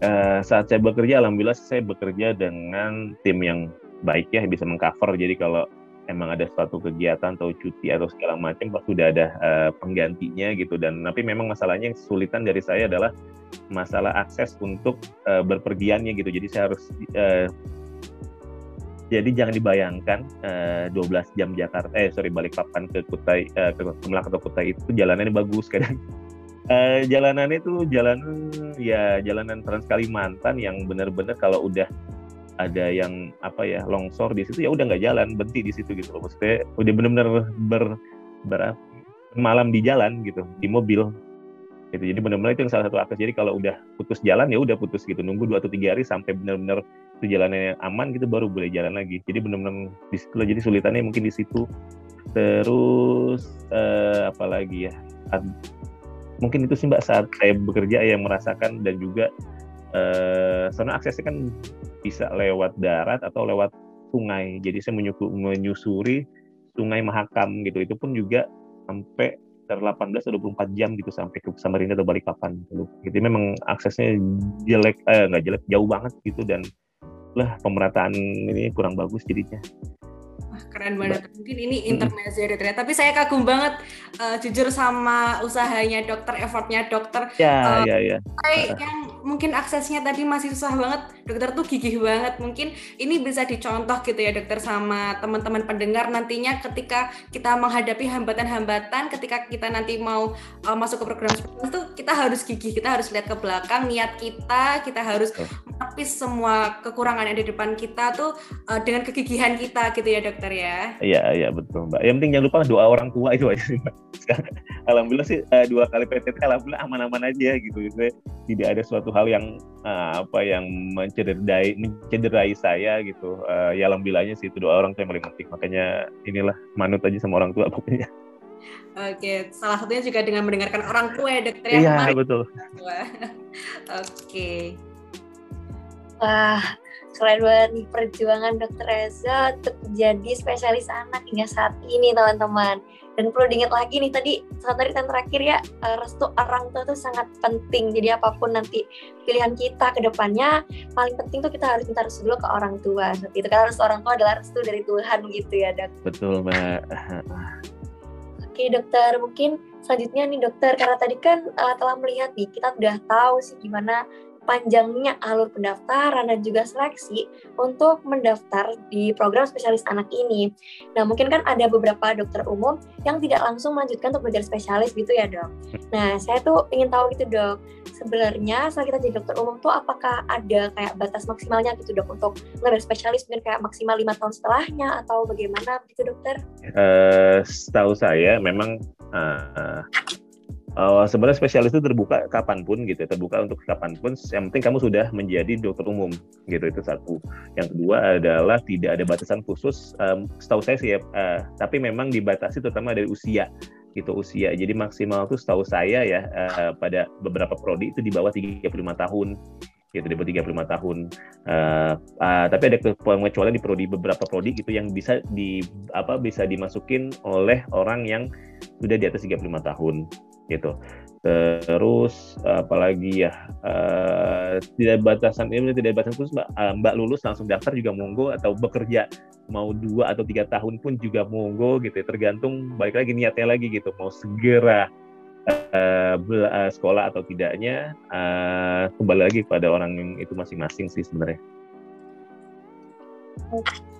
Uh, saat saya bekerja, alhamdulillah saya bekerja dengan tim yang baik ya, bisa mengcover. Jadi kalau emang ada suatu kegiatan atau cuti atau segala macam, pasti sudah ada uh, penggantinya gitu. Dan tapi memang masalahnya yang kesulitan dari saya adalah masalah akses untuk uh, berpergiannya gitu. Jadi saya harus uh, Jadi jangan dibayangkan uh, 12 jam Jakarta, eh sorry balik papan ke Kutai, uh, ke Kemelak atau Kutai itu jalanannya bagus kadang. Uh, (laughs) jalanannya itu jalan ya jalanan Trans Kalimantan yang benar-benar kalau udah ada yang apa ya longsor di situ ya udah nggak jalan berhenti di situ gitu loh. Maksudnya udah benar-benar ber, ber malam di jalan gitu di mobil. Gitu jadi benar-benar itu yang salah satu akses. Jadi kalau udah putus jalan ya udah putus gitu. Nunggu dua atau tiga hari sampai benar-benar itu jalannya aman gitu baru boleh jalan lagi. Jadi benar-benar di situ jadi sulitannya mungkin di situ. Terus uh, apa lagi ya? Mungkin itu sih mbak saat saya bekerja yang merasakan dan juga uh, soalnya aksesnya kan bisa lewat darat atau lewat sungai. Jadi saya menyusuri sungai Mahakam gitu. Itu pun juga sampai ter 18 atau 24 jam gitu sampai ke Samarinda atau Balikpapan gitu. Jadi memang aksesnya jelek eh nggak jelek jauh banget gitu. Dan lah pemerataan ini kurang bagus jadinya. Wah, keren banget. Mungkin ini intermezzo ya, ternyata. Tapi saya kagum banget uh, jujur sama usahanya dokter, effortnya dokter. Ya, uh, ya, ya. Yang mungkin aksesnya tadi masih susah banget, dokter tuh gigih banget. Mungkin ini bisa dicontoh gitu ya dokter sama teman-teman pendengar nantinya ketika kita menghadapi hambatan-hambatan, ketika kita nanti mau uh, masuk ke program itu, kita harus gigih, kita harus lihat ke belakang niat kita, kita harus menepis semua kekurangan yang di depan kita tuh uh, dengan kegigihan kita gitu ya dokter ya. Iya iya betul mbak. Yang penting jangan lupa doa orang tua itu aja sih mbak. (laughs) Alhamdulillah sih uh, dua kali PTT alhamdulillah aman-aman aja gitu. Jadi, tidak ada suatu hal yang uh, apa yang mencederai mencederai saya gitu uh, ya alhamdulillahnya sih itu doa orang tua yang paling penting makanya inilah manut aja sama orang tua pokoknya Oke, salah satunya juga dengan mendengarkan orang tua ya dokter ya. Iya betul. (laughs) Oke. Wah, keren banget nih perjuangan dokter Reza untuk menjadi spesialis anak hingga saat ini teman-teman dan perlu diingat lagi nih tadi saat tadi yang terakhir ya eh, restu orang tua itu sangat penting. Jadi apa pun nanti pilihan kita ke depannya paling penting tuh kita harus minta restu dulu ke orang tua. Seperti itu karena restu orang tua adalah restu dari Tuhan gitu ya dok. Betul mbak. Oke dokter mungkin selanjutnya nih dokter. Karena tadi kan uh, telah melihat nih kita udah tahu sih gimana panjangnya alur pendaftaran dan juga seleksi untuk mendaftar di program spesialis anak ini. Nah, mungkin kan ada beberapa dokter umum yang tidak langsung melanjutkan untuk belajar spesialis gitu ya, dok. Nah, saya tuh ingin tahu gitu, dok. Sebenarnya setelah kita jadi dokter umum tuh apakah ada kayak batas maksimalnya gitu, dok, untuk belajar spesialis mungkin kayak maksimal lima tahun setelahnya atau bagaimana gitu, dokter? Uh, setahu saya memang uh, uh, sebenarnya spesialis itu terbuka kapan pun gitu ya, terbuka untuk kapan pun. Yang penting kamu sudah menjadi dokter umum gitu itu satu. Yang kedua adalah tidak ada batasan khusus. Um, setahu saya sih uh, tapi memang dibatasi terutama dari usia gitu usia. Jadi maksimal itu setahu saya ya uh, pada beberapa prodi itu di bawah 35 tahun gitu di bawah 35 tahun. Uh, uh, tapi ada pengecualian di prodi beberapa prodi gitu yang bisa di apa bisa dimasukin oleh orang yang sudah di atas 35 tahun gitu. Terus apalagi ya uh, tidak batasan ini tidak batasan khusus mbak, uh, mbak lulus langsung daftar juga monggo atau bekerja mau dua atau tiga tahun pun juga monggo gitu ya. tergantung balik lagi niatnya lagi gitu mau segera uh, sekolah atau tidaknya uh, kembali lagi pada orang itu masing-masing sih sebenarnya.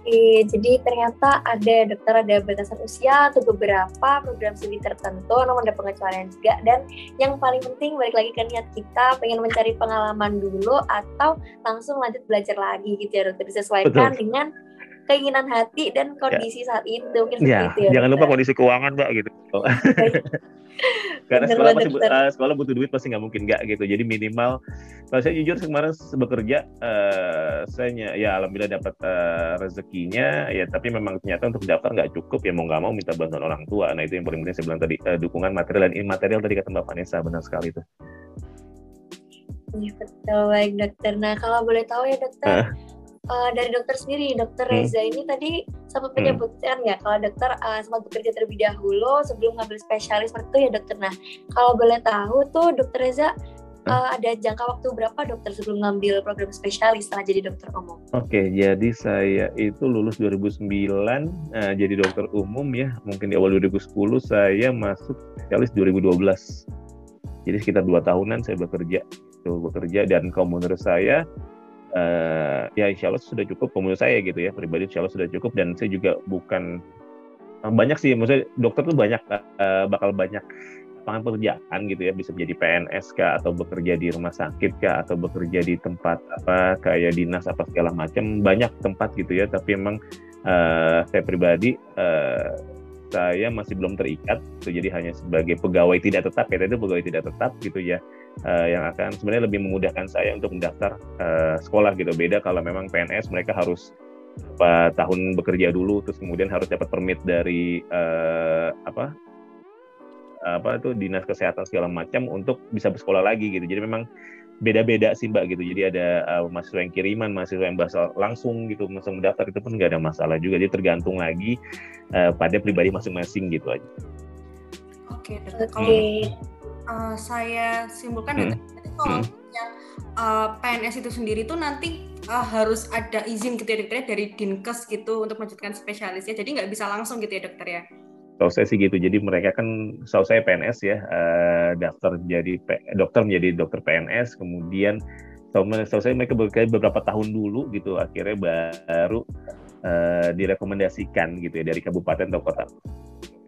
Oke, jadi ternyata ada dokter ada batasan usia atau beberapa program studi tertentu, namun ada pengecualian juga. Dan yang paling penting balik lagi ke niat kita, pengen mencari pengalaman dulu atau langsung lanjut belajar lagi gitu ya dokter disesuaikan Betul. dengan keinginan hati dan kondisi ya. saat itu mungkin ya, itu ya. Jangan lupa kondisi keuangan mbak gitu. (laughs) Karena sekolah masih uh, sekolah butuh duit pasti nggak mungkin nggak gitu. Jadi minimal kalau saya jujur kemarin bekerja uh, saya ya alhamdulillah dapat uh, rezekinya ya tapi memang ternyata untuk daftar nggak cukup ya mau nggak mau minta bantuan orang tua. Nah itu yang paling penting saya bilang tadi uh, dukungan material dan imaterial tadi kata Mbak Vanessa benar sekali itu. Iya betul baik dokter. Nah kalau boleh tahu ya dokter, uh uh, dari dokter sendiri, dokter hmm. Reza ini tadi sempat hmm. menyebutkan ya kalau dokter uh, sempat bekerja terlebih dahulu sebelum ngambil spesialis seperti itu ya dokter. Nah, kalau boleh tahu tuh dokter Reza uh, ada jangka waktu berapa dokter sebelum ngambil program spesialis setelah jadi dokter umum? Oke, jadi saya itu lulus 2009 uh, jadi dokter umum ya. Mungkin di awal 2010 saya masuk spesialis 2012. Jadi sekitar dua tahunan saya bekerja, tuh bekerja dan kalau menurut saya uh, ya insya Allah sudah cukup menurut saya gitu ya pribadi insya Allah sudah cukup. Dan saya juga bukan banyak sih maksudnya dokter tuh banyak uh, bakal banyak lapangan pekerjaan gitu ya. Bisa menjadi PNS kah atau bekerja di rumah sakit kah atau bekerja di tempat apa kayak dinas apa segala macam. Banyak tempat gitu ya tapi emang uh, saya pribadi uh, saya masih belum terikat gitu, jadi hanya sebagai pegawai tidak tetap ya itu pegawai tidak tetap gitu ya uh, yang akan sebenarnya lebih memudahkan saya untuk mendaftar uh, sekolah gitu beda kalau memang PNS mereka harus apa tahun bekerja dulu terus kemudian harus dapat permit dari uh, apa apa itu dinas kesehatan segala macam untuk bisa bersekolah lagi gitu. Jadi memang beda-beda sih mbak gitu. Jadi ada uh, mahasiswa yang kiriman, mahasiswa yang bahasa langsung gitu, langsung mendaftar itu pun nggak ada masalah juga. Jadi tergantung lagi uh, pada pribadi masing-masing gitu aja. Oke, okay, kalau uh, saya simpulkan hmm. ya, kalau hmm. yang uh, PNS itu sendiri tuh nanti uh, harus ada izin gitu ya dokter ya, dari dinkes gitu untuk melanjutkan spesialisnya. Jadi nggak bisa langsung gitu ya dokter ya? Kalau saya sih gitu, jadi mereka kan, setahu saya PNS ya, uh, daftar jadi dokter menjadi dokter PNS, kemudian setahu saya mereka beberapa tahun dulu gitu, akhirnya baru uh, direkomendasikan gitu ya dari kabupaten atau kota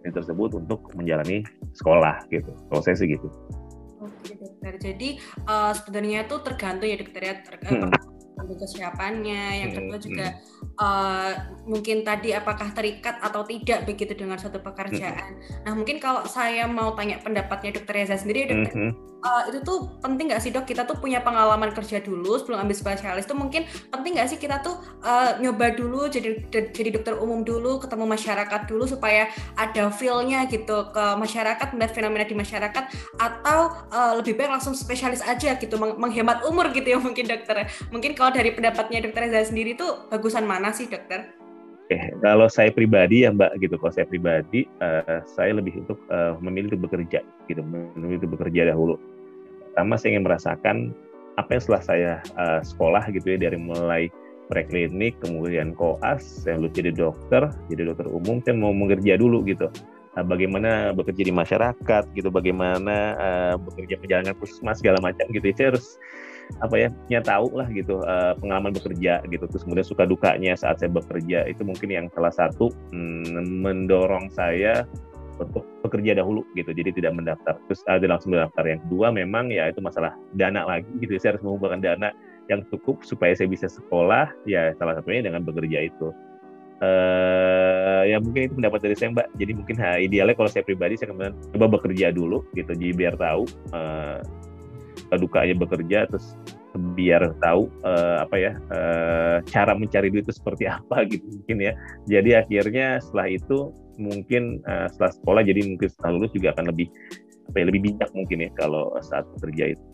tersebut untuk menjalani sekolah gitu. Kalau saya sih gitu. Oke dokter, jadi uh, sebenarnya itu tergantung ya dokter ya, tergantung hmm kesiapannya, yang kedua juga uh, mungkin tadi apakah terikat atau tidak begitu dengan suatu pekerjaan. Nah mungkin kalau saya mau tanya pendapatnya dokter Reza sendiri, dokter, uh, itu tuh penting nggak sih dok? Kita tuh punya pengalaman kerja dulu sebelum ambil spesialis tuh mungkin penting nggak sih kita tuh uh, nyoba dulu jadi jadi dokter umum dulu ketemu masyarakat dulu supaya ada feelnya gitu ke masyarakat melihat fenomena di masyarakat atau uh, lebih baik langsung spesialis aja gitu meng menghemat umur gitu ya mungkin dokter. Mungkin kalau dari pendapatnya dokter Reza sendiri tuh bagusan mana sih dokter? Oke, kalau saya pribadi ya Mbak gitu, kalau saya pribadi uh, saya lebih untuk uh, memilih untuk bekerja gitu, memilih untuk bekerja dahulu. Pertama saya ingin merasakan apa yang setelah saya uh, sekolah gitu ya dari mulai preklinik, kemudian koas, saya lulus jadi dokter, jadi dokter umum, saya mau bekerja dulu gitu. Uh, bagaimana bekerja di masyarakat gitu, bagaimana uh, bekerja perjalanan puskesmas segala macam gitu. Saya harus apa ya punya tahu lah gitu uh, pengalaman bekerja gitu terus kemudian suka dukanya saat saya bekerja itu mungkin yang salah satu mm, mendorong saya untuk bekerja dahulu gitu jadi tidak mendaftar. Terus ada langsung mendaftar yang kedua memang ya itu masalah dana lagi gitu saya harus mengumpulkan dana yang cukup supaya saya bisa sekolah ya salah satunya dengan bekerja itu. Uh, ya mungkin itu pendapat dari saya mbak. Jadi mungkin ha, idealnya kalau saya pribadi saya kemudian coba bekerja dulu gitu jadi biar tahu uh, dukanya bekerja terus biar tahu uh, apa ya uh, cara mencari duit itu seperti (laughs) apa gitu mungkin ya jadi akhirnya setelah itu mungkin uh, setelah sekolah jadi mungkin setelah lulus juga akan lebih apa ya, lebih bijak mungkin ya kalau saat bekerja itu.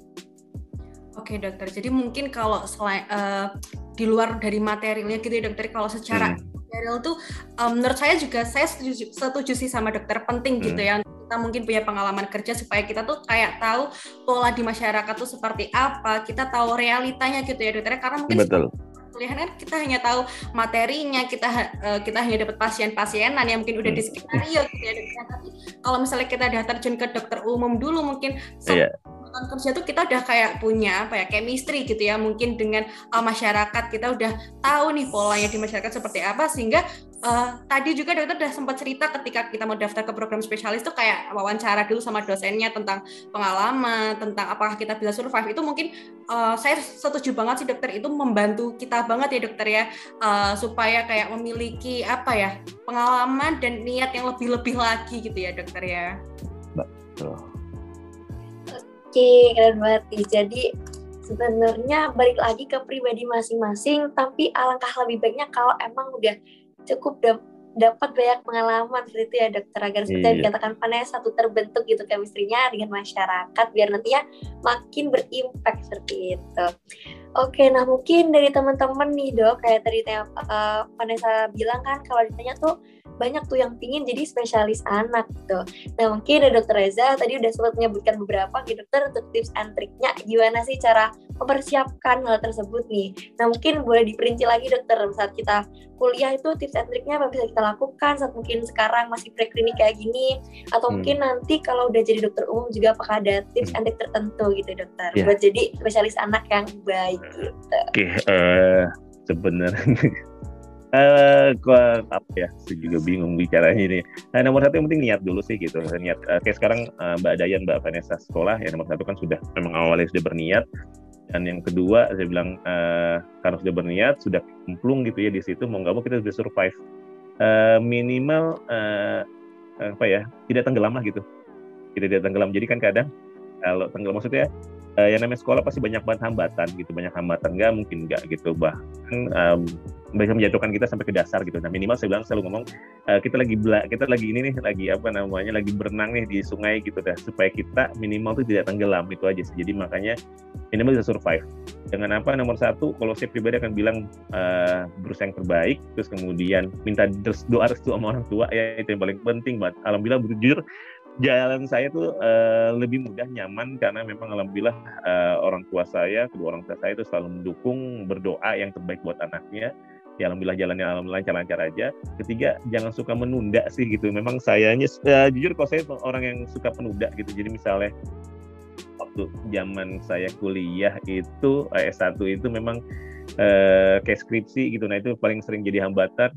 Oke dokter, jadi mungkin kalau selain uh, di luar dari materialnya gitu ya dokter, kalau secara hmm. Material tuh um, menurut saya juga saya setuju, setuju sih sama dokter penting gitu hmm. gitu ya. Kita mungkin punya pengalaman kerja supaya kita tuh kayak tahu pola di masyarakat tuh seperti apa, kita tahu realitanya gitu ya dokter karena mungkin Betul. kuliah kan kita hanya tahu materinya, kita uh, kita hanya dapat pasien-pasienan yang mungkin udah di skenario gitu ya. Tapi kalau misalnya kita udah terjun ke dokter umum dulu mungkin yeah tahun kerja tuh kita udah kayak punya apa ya chemistry gitu ya mungkin dengan uh, masyarakat kita udah tahu nih polanya di masyarakat seperti apa sehingga uh, tadi juga dokter udah sempat cerita ketika kita mau daftar ke program spesialis tuh kayak wawancara dulu sama dosennya tentang pengalaman tentang apakah kita bisa survive itu mungkin uh, saya setuju banget sih dokter itu membantu kita banget ya dokter ya uh, supaya kayak memiliki apa ya pengalaman dan niat yang lebih-lebih lagi gitu ya dokter ya. Betul. Oke, keren banget nih. Jadi sebenarnya balik lagi ke pribadi masing-masing, tapi alangkah lebih baiknya kalau emang udah cukup dapat banyak pengalaman seperti itu ya dokter agar seperti iya. dikatakan Vanessa satu terbentuk gitu chemistry-nya dengan masyarakat biar nantinya makin berimpact seperti itu. Oke, nah mungkin dari teman-teman nih dok kayak tadi uh, Vanessa bilang kan kalau ditanya tuh banyak tuh yang pingin jadi spesialis anak gitu. Nah mungkin ada dokter Reza tadi udah sempat menyebutkan beberapa gitu dokter untuk tips and triknya gimana sih cara mempersiapkan hal tersebut nih. Nah mungkin boleh diperinci lagi dokter saat kita kuliah itu tips and triknya apa bisa kita lakukan saat mungkin sekarang masih preklinik kayak gini atau hmm. mungkin nanti kalau udah jadi dokter umum juga apakah ada tips hmm. and trik tertentu gitu dokter yeah. buat jadi spesialis anak yang baik. Oke, okay, uh, eh, sebenarnya Uh, (laughs) gua apa ya, saya juga bingung bicaranya ini. Nah, nomor satu yang penting niat dulu sih gitu. Niat. Uh, kayak sekarang uh, Mbak Dayan, Mbak Vanessa sekolah ya nomor satu kan sudah memang awalnya sudah berniat. Dan yang kedua saya bilang uh, karena sudah berniat, sudah kemplung gitu ya di situ mau nggak mau kita sudah survive. Uh, minimal uh, apa ya tidak tenggelam lah gitu. Kita tidak tenggelam. Jadi kan kadang kalau tenggelam maksudnya uh, yang namanya sekolah pasti banyak banget hambatan gitu banyak hambatan nggak mungkin nggak gitu bahkan um, bisa menjatuhkan kita sampai ke dasar gitu. Nah minimal saya bilang selalu ngomong uh, kita lagi bela, kita lagi ini nih lagi apa namanya lagi berenang nih di sungai gitu dah supaya kita minimal tuh tidak tenggelam itu aja sih. Jadi makanya minimal bisa survive. Dengan apa nomor satu kalau saya pribadi akan bilang uh, berusaha yang terbaik terus kemudian minta doa restu sama orang tua ya itu yang paling penting banget. Alhamdulillah jujur jalan saya tuh uh, lebih mudah nyaman karena memang alhamdulillah uh, orang tua saya kedua orang tua saya itu selalu mendukung berdoa yang terbaik buat anaknya ya alhamdulillah jalannya alhamdulillah lancar-lancar aja. Ketiga, jangan suka menunda sih gitu. Memang sayanya uh, jujur kalau saya orang yang suka penunda gitu. Jadi misalnya waktu zaman saya kuliah itu eh, S1 itu memang uh, kayak skripsi gitu. Nah, itu paling sering jadi hambatan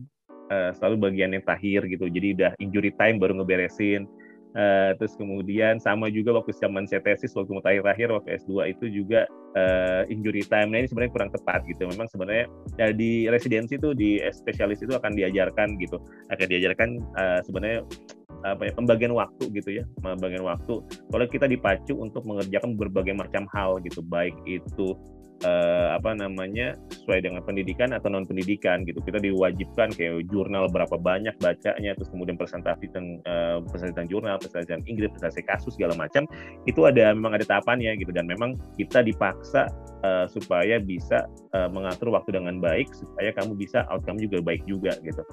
uh, selalu bagian yang terakhir gitu. Jadi udah injury time baru ngeberesin Uh, terus kemudian sama juga waktu zaman saya tesis waktu terakhir waktu S2 itu juga uh, injury time. Nah ini sebenarnya kurang tepat gitu. Memang sebenarnya ya, di residensi itu di spesialis itu akan diajarkan gitu. Akan diajarkan uh, sebenarnya apa ya pembagian waktu gitu ya pembagian waktu kalau kita dipacu untuk mengerjakan berbagai macam hal gitu baik itu uh, apa namanya sesuai dengan pendidikan atau non pendidikan gitu. Kita diwajibkan kayak jurnal berapa banyak bacanya terus kemudian presentasi tentang uh, presentasi tentang jurnal presentasi tentang Inggris presentasi kasus segala macam. Itu ada memang ada tahapannya gitu. Dan memang kita dipaksa uh, supaya bisa uh, mengatur waktu dengan baik supaya kamu bisa outcome juga baik juga gitu.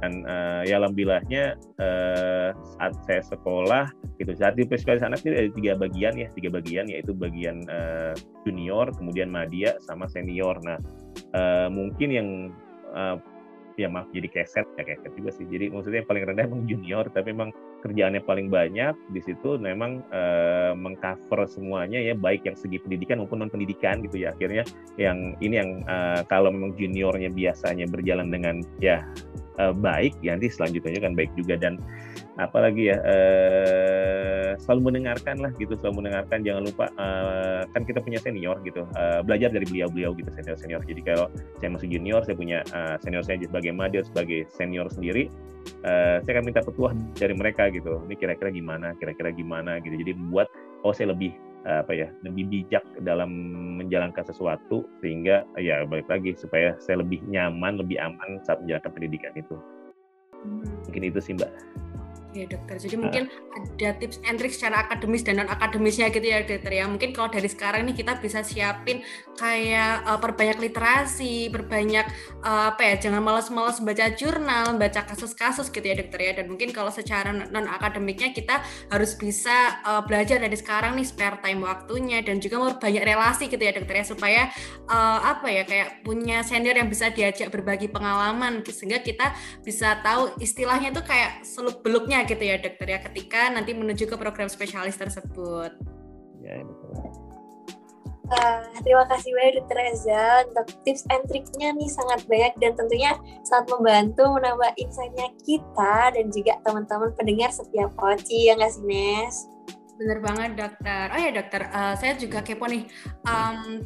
Dan uh, ya alhamdulillahnya uh, saat saya sekolah gitu saat di spesialis anak itu ada tiga bagian ya tiga bagian yaitu bagian uh, junior kemudian media sama senior. Nah uh, mungkin yang uh, ya maaf jadi keset ya keset juga sih. Jadi maksudnya yang paling rendah emang junior tapi memang kerjaannya paling banyak di situ memang uh, mengcover semuanya ya baik yang segi pendidikan maupun non pendidikan gitu ya. Akhirnya yang ini yang uh, kalau memang juniornya biasanya berjalan dengan ya uh, baik ya nanti selanjutnya kan baik juga. Dan apalagi ya uh, selalu mendengarkan lah gitu selalu mendengarkan. Jangan lupa uh, kan kita punya senior gitu uh, belajar dari beliau-beliau gitu senior senior jadi kalau saya masih junior saya punya uh, senior saya sebagai madir sebagai senior sendiri uh, saya akan minta petuah dari mereka gitu. Ini kira-kira gimana kira-kira gimana gitu. Jadi buat oh saya lebih apa ya lebih bijak dalam menjalankan sesuatu sehingga ya balik lagi supaya saya lebih nyaman lebih aman saat menjalankan pendidikan itu hmm. mungkin itu sih mbak Ya dokter, jadi uh. mungkin ada tips and trick secara akademis dan non akademisnya gitu ya dokter ya. Mungkin kalau dari sekarang nih kita bisa siapin kayak uh, perbanyak literasi, perbanyak uh, apa ya, jangan malas-malas baca jurnal, baca kasus-kasus gitu ya dokter ya. Dan mungkin kalau secara non akademiknya kita harus bisa uh, belajar dari sekarang nih spare time waktunya dan juga mau banyak relasi gitu ya dokter ya supaya uh, apa ya kayak punya senior yang bisa diajak berbagi pengalaman sehingga kita bisa tahu istilahnya tuh kayak seluk beluknya gitu ya dokter ya ketika nanti menuju ke program spesialis tersebut. Ya, betul. Uh, terima kasih banyak Dokter Reza untuk tips and triknya nih sangat banyak dan tentunya sangat membantu menambah insight-nya kita dan juga teman-teman pendengar setiap poci ya nggak sih Nes? Bener banget dokter. Oh ya dokter, uh, saya juga kepo nih. Um,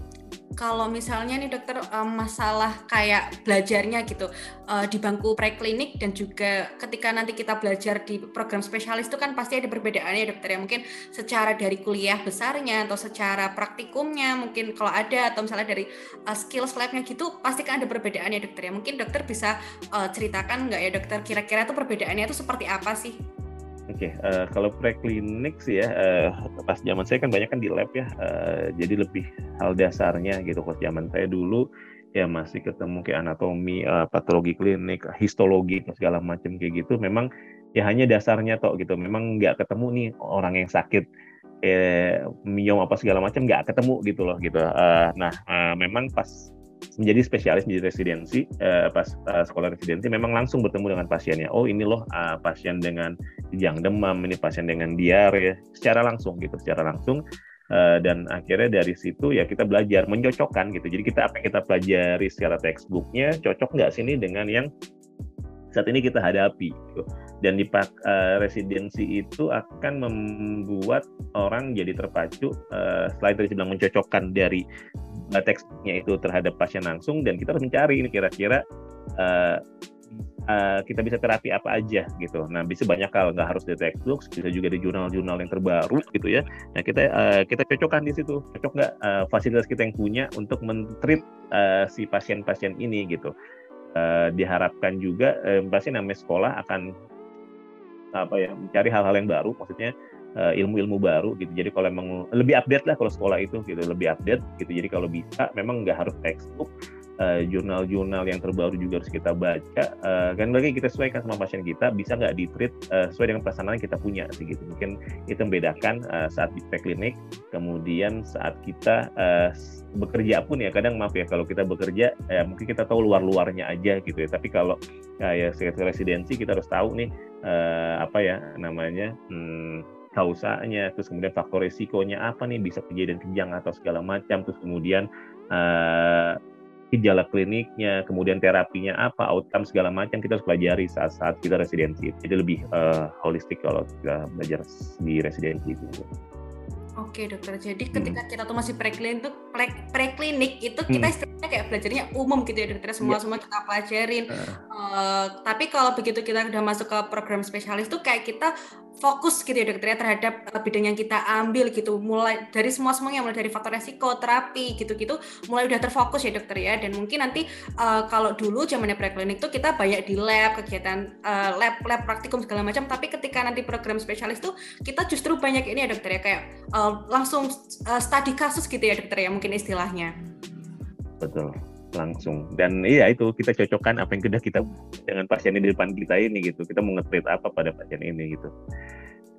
kalau misalnya nih dokter um, masalah kayak belajarnya gitu uh, di bangku preklinik dan juga ketika nanti kita belajar di program spesialis itu kan pasti ada perbedaannya ya dokter ya mungkin secara dari kuliah besarnya atau secara praktikumnya mungkin kalau ada atau misalnya dari uh, skills labnya gitu pasti kan ada perbedaannya dokter ya mungkin dokter bisa uh, ceritakan nggak ya dokter kira-kira tuh perbedaannya itu seperti apa sih? Oke, okay, uh, kalau preklinik sih ya, uh, pas zaman saya kan banyak kan di lab ya, uh, jadi lebih hal dasarnya gitu. Kalau zaman saya dulu ya masih ketemu kayak anatomi, uh, patologi klinik, histologi, segala macam kayak gitu. Memang ya hanya dasarnya toh gitu. Memang nggak ketemu nih orang yang sakit eh, miom apa segala macam nggak ketemu gitu loh gitu. Uh, nah uh, memang pas menjadi spesialis menjadi residensi uh, pas uh, sekolah residensi memang langsung bertemu dengan pasiennya. Oh ini loh uh, pasien dengan yang demam, ini pasien dengan diare secara langsung gitu, secara langsung. Uh, dan akhirnya dari situ ya kita belajar mencocokkan gitu. Jadi kita apa yang kita pelajari secara textbooknya cocok nggak sini dengan yang saat ini kita hadapi. Gitu. Dan di uh, residensi itu akan membuat orang jadi terpacu uh, selain tadi bilang mencocokkan dari uh, teksnya itu terhadap pasien langsung dan kita harus mencari ini kira-kira uh, uh, kita bisa terapi apa aja gitu. Nah bisa banyak hal nggak harus di textbook, bisa juga di jurnal-jurnal yang terbaru gitu ya. Nah kita uh, kita cocokkan di situ, cocok nggak uh, fasilitas kita yang punya untuk mentreat uh, si pasien-pasien ini gitu uh, diharapkan juga uh, pasti namanya sekolah akan apa ya mencari hal-hal yang baru maksudnya uh, ilmu-ilmu baru gitu. Jadi kalau emang lebih update lah kalau sekolah itu gitu lebih update gitu. Jadi kalau bisa memang nggak harus textbook Eh, jurnal-jurnal uh, yang terbaru juga harus kita baca. Uh, kan lagi kita sesuaikan sama pasien kita bisa nggak di treat uh, sesuai dengan perasaan yang kita punya gitu. Mungkin itu membedakan uh, saat di klinik kemudian saat kita uh, bekerja pun ya kadang maaf ya kalau kita bekerja ya mungkin kita tahu luar-luarnya aja gitu ya. Tapi kalau uh, ya sekitar residensi kita harus tahu nih uh, apa ya namanya hmm, kausanya, terus kemudian faktor resikonya apa nih bisa kejadian kejang atau segala macam, terus kemudian uh, gejala kliniknya, kemudian terapinya apa, outcome segala macam kita harus pelajari saat-saat kita residensi. Jadi lebih uh, holistik kalau kita belajar di residensi itu. Oke dokter, jadi ketika hmm. kita tuh masih preklinik tuh preklinik itu kita hmm. istilahnya kayak belajarnya umum gitu ya dokter, semua semua kita pelajarin. Uh. Uh, tapi kalau begitu kita udah masuk ke program spesialis tuh kayak kita fokus gitu ya dokter ya terhadap uh, bidang yang kita ambil gitu mulai dari semua semuanya mulai dari faktor resiko terapi gitu-gitu mulai udah terfokus ya dokter ya dan mungkin nanti uh, kalau dulu zamannya preklinik tuh kita banyak di lab kegiatan uh, lab lab praktikum segala macam tapi ketika nanti program spesialis tuh kita justru banyak ini ya dokter ya kayak uh, langsung uh, studi kasus gitu ya dokter ya mungkin istilahnya. Betul langsung. Dan iya itu kita cocokkan apa yang sudah kita dengan pasien di depan kita ini gitu. Kita mau nge apa pada pasien ini gitu.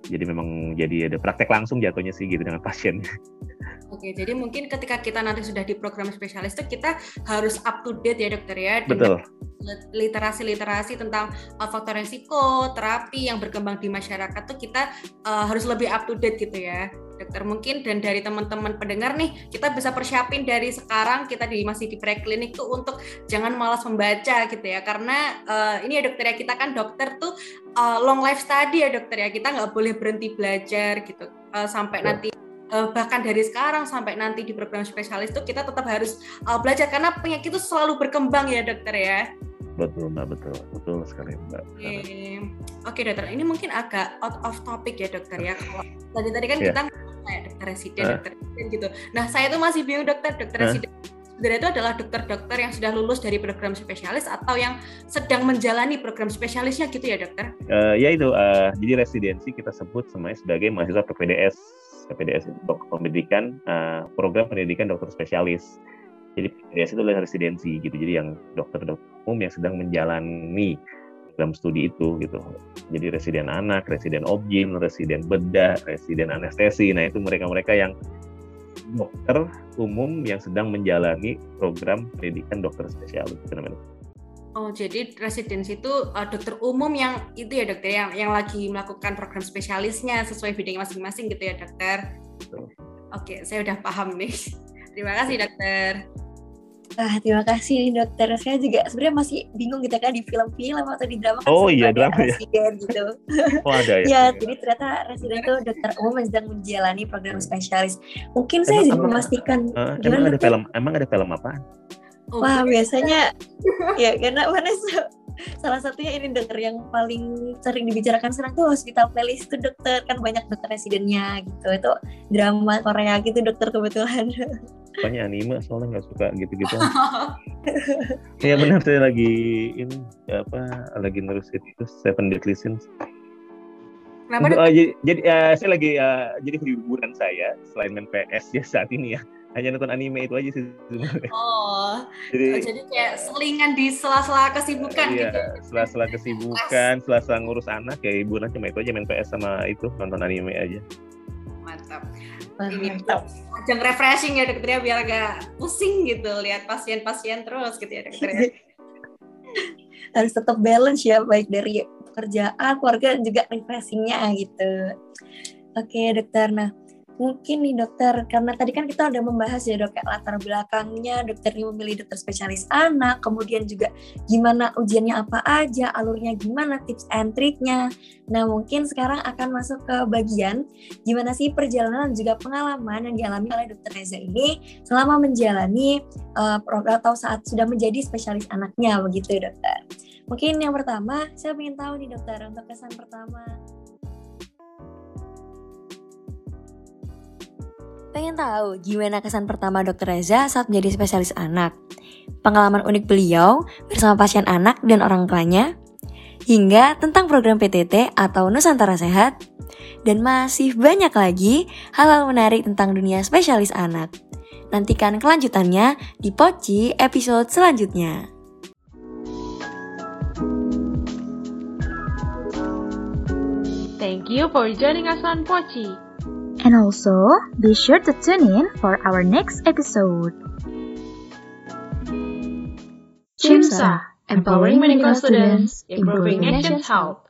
Jadi memang jadi ada praktek langsung jatuhnya sih gitu dengan pasien. (laughs) Oke, jadi mungkin ketika kita nanti sudah di program spesialis itu kita harus up to date ya dokter ya. Betul. Literasi-literasi tentang uh, faktor resiko, terapi yang berkembang di masyarakat tuh kita uh, harus lebih up to date gitu ya dokter mungkin dan dari teman-teman pendengar nih kita bisa persiapin dari sekarang kita di masih di preklinik tuh untuk jangan malas membaca gitu ya karena uh, ini ya dokter ya kita kan dokter tuh uh, long life study ya dokter ya kita nggak boleh berhenti belajar gitu uh, sampai oh. nanti bahkan dari sekarang sampai nanti di program spesialis tuh kita tetap harus uh, belajar karena penyakit itu selalu berkembang ya dokter ya betul mbak betul betul sekali mbak oke okay. okay, dokter ini mungkin agak out of topic ya dokter ya kalau tadi tadi kan yeah. kita kayak dokter residen uh. dokter residen gitu nah saya tuh masih bingung dokter dokter uh. residen sebenarnya itu adalah dokter-dokter yang sudah lulus dari program spesialis atau yang sedang menjalani program spesialisnya gitu ya dokter? Uh, ya itu, uh, jadi residensi kita sebut semuanya sebagai mahasiswa PPDS, PPDS untuk pendidikan uh, program pendidikan dokter spesialis. Jadi PPDS itu adalah residensi gitu. Jadi yang dokter-dokter umum yang sedang menjalani program studi itu gitu. Jadi residen anak, residen objin, residen bedah, residen anestesi. Nah itu mereka-mereka yang dokter umum yang sedang menjalani program pendidikan dokter spesialis namanya. Oh, jadi residensi itu uh, dokter umum yang itu ya dokter yang yang lagi melakukan program spesialisnya sesuai bidangnya masing-masing gitu ya dokter. Betul. Oke, saya udah paham nih. (laughs) Terima kasih dokter. Wah, terima kasih dokter. Saya juga sebenarnya masih bingung gitu kan di film-film atau di drama kan Oh iya, drama ya. gitu. Oh ada ya. ya, jadi ternyata residen itu dokter umum yang sedang menjalani program spesialis. Mungkin emang, saya jadi memastikan uh, emang ada film emang ada film apa? Oh, Wah, biasanya (laughs) ya karena mana salah satunya ini dokter yang paling sering dibicarakan sekarang tuh hospital playlist itu dokter kan banyak dokter residennya gitu itu drama Korea gitu dokter kebetulan. (laughs) Banyak anime soalnya nggak suka gitu-gitu. (laughs) Iya benar saya lagi ini apa lagi nerusin itu Seven Deadly Sins. Kenapa? Uh, jadi, jadi uh, saya lagi uh, jadi hiburan saya selain main PS ya saat ini ya hanya nonton anime itu aja sih sebenarnya. Oh, jadi, oh, jadi kayak selingan di sela-sela kesibukan iya, gitu. sela-sela kesibukan, sela-sela ngurus anak ya hiburan cuma itu aja main PS sama itu nonton anime aja. mantap. Ini ajang refreshing ya dokter ya biar agak pusing gitu lihat pasien-pasien terus gitu ya dokter ya. (laughs) Harus tetap balance ya baik dari pekerjaan, keluarga juga refreshingnya gitu. Oke dokter, nah mungkin nih dokter karena tadi kan kita udah membahas ya dok kayak latar belakangnya dokter ini memilih dokter spesialis anak kemudian juga gimana ujiannya apa aja alurnya gimana tips and triknya nah mungkin sekarang akan masuk ke bagian gimana sih perjalanan juga pengalaman yang dialami oleh dokter Reza ini selama menjalani uh, program atau saat sudah menjadi spesialis anaknya begitu dokter. Mungkin yang pertama saya ingin tahu nih dokter untuk kesan pertama Pengen tahu gimana kesan pertama Dokter Reza saat menjadi spesialis anak? Pengalaman unik beliau bersama pasien anak dan orang tuanya? Hingga tentang program PTT atau Nusantara Sehat? Dan masih banyak lagi hal-hal menarik tentang dunia spesialis anak. Nantikan kelanjutannya di Poci episode selanjutnya. Thank you for joining us on Pochi. And also, be sure to tune in for our next episode. CHIMSA, empowering medical students, improving nation's health.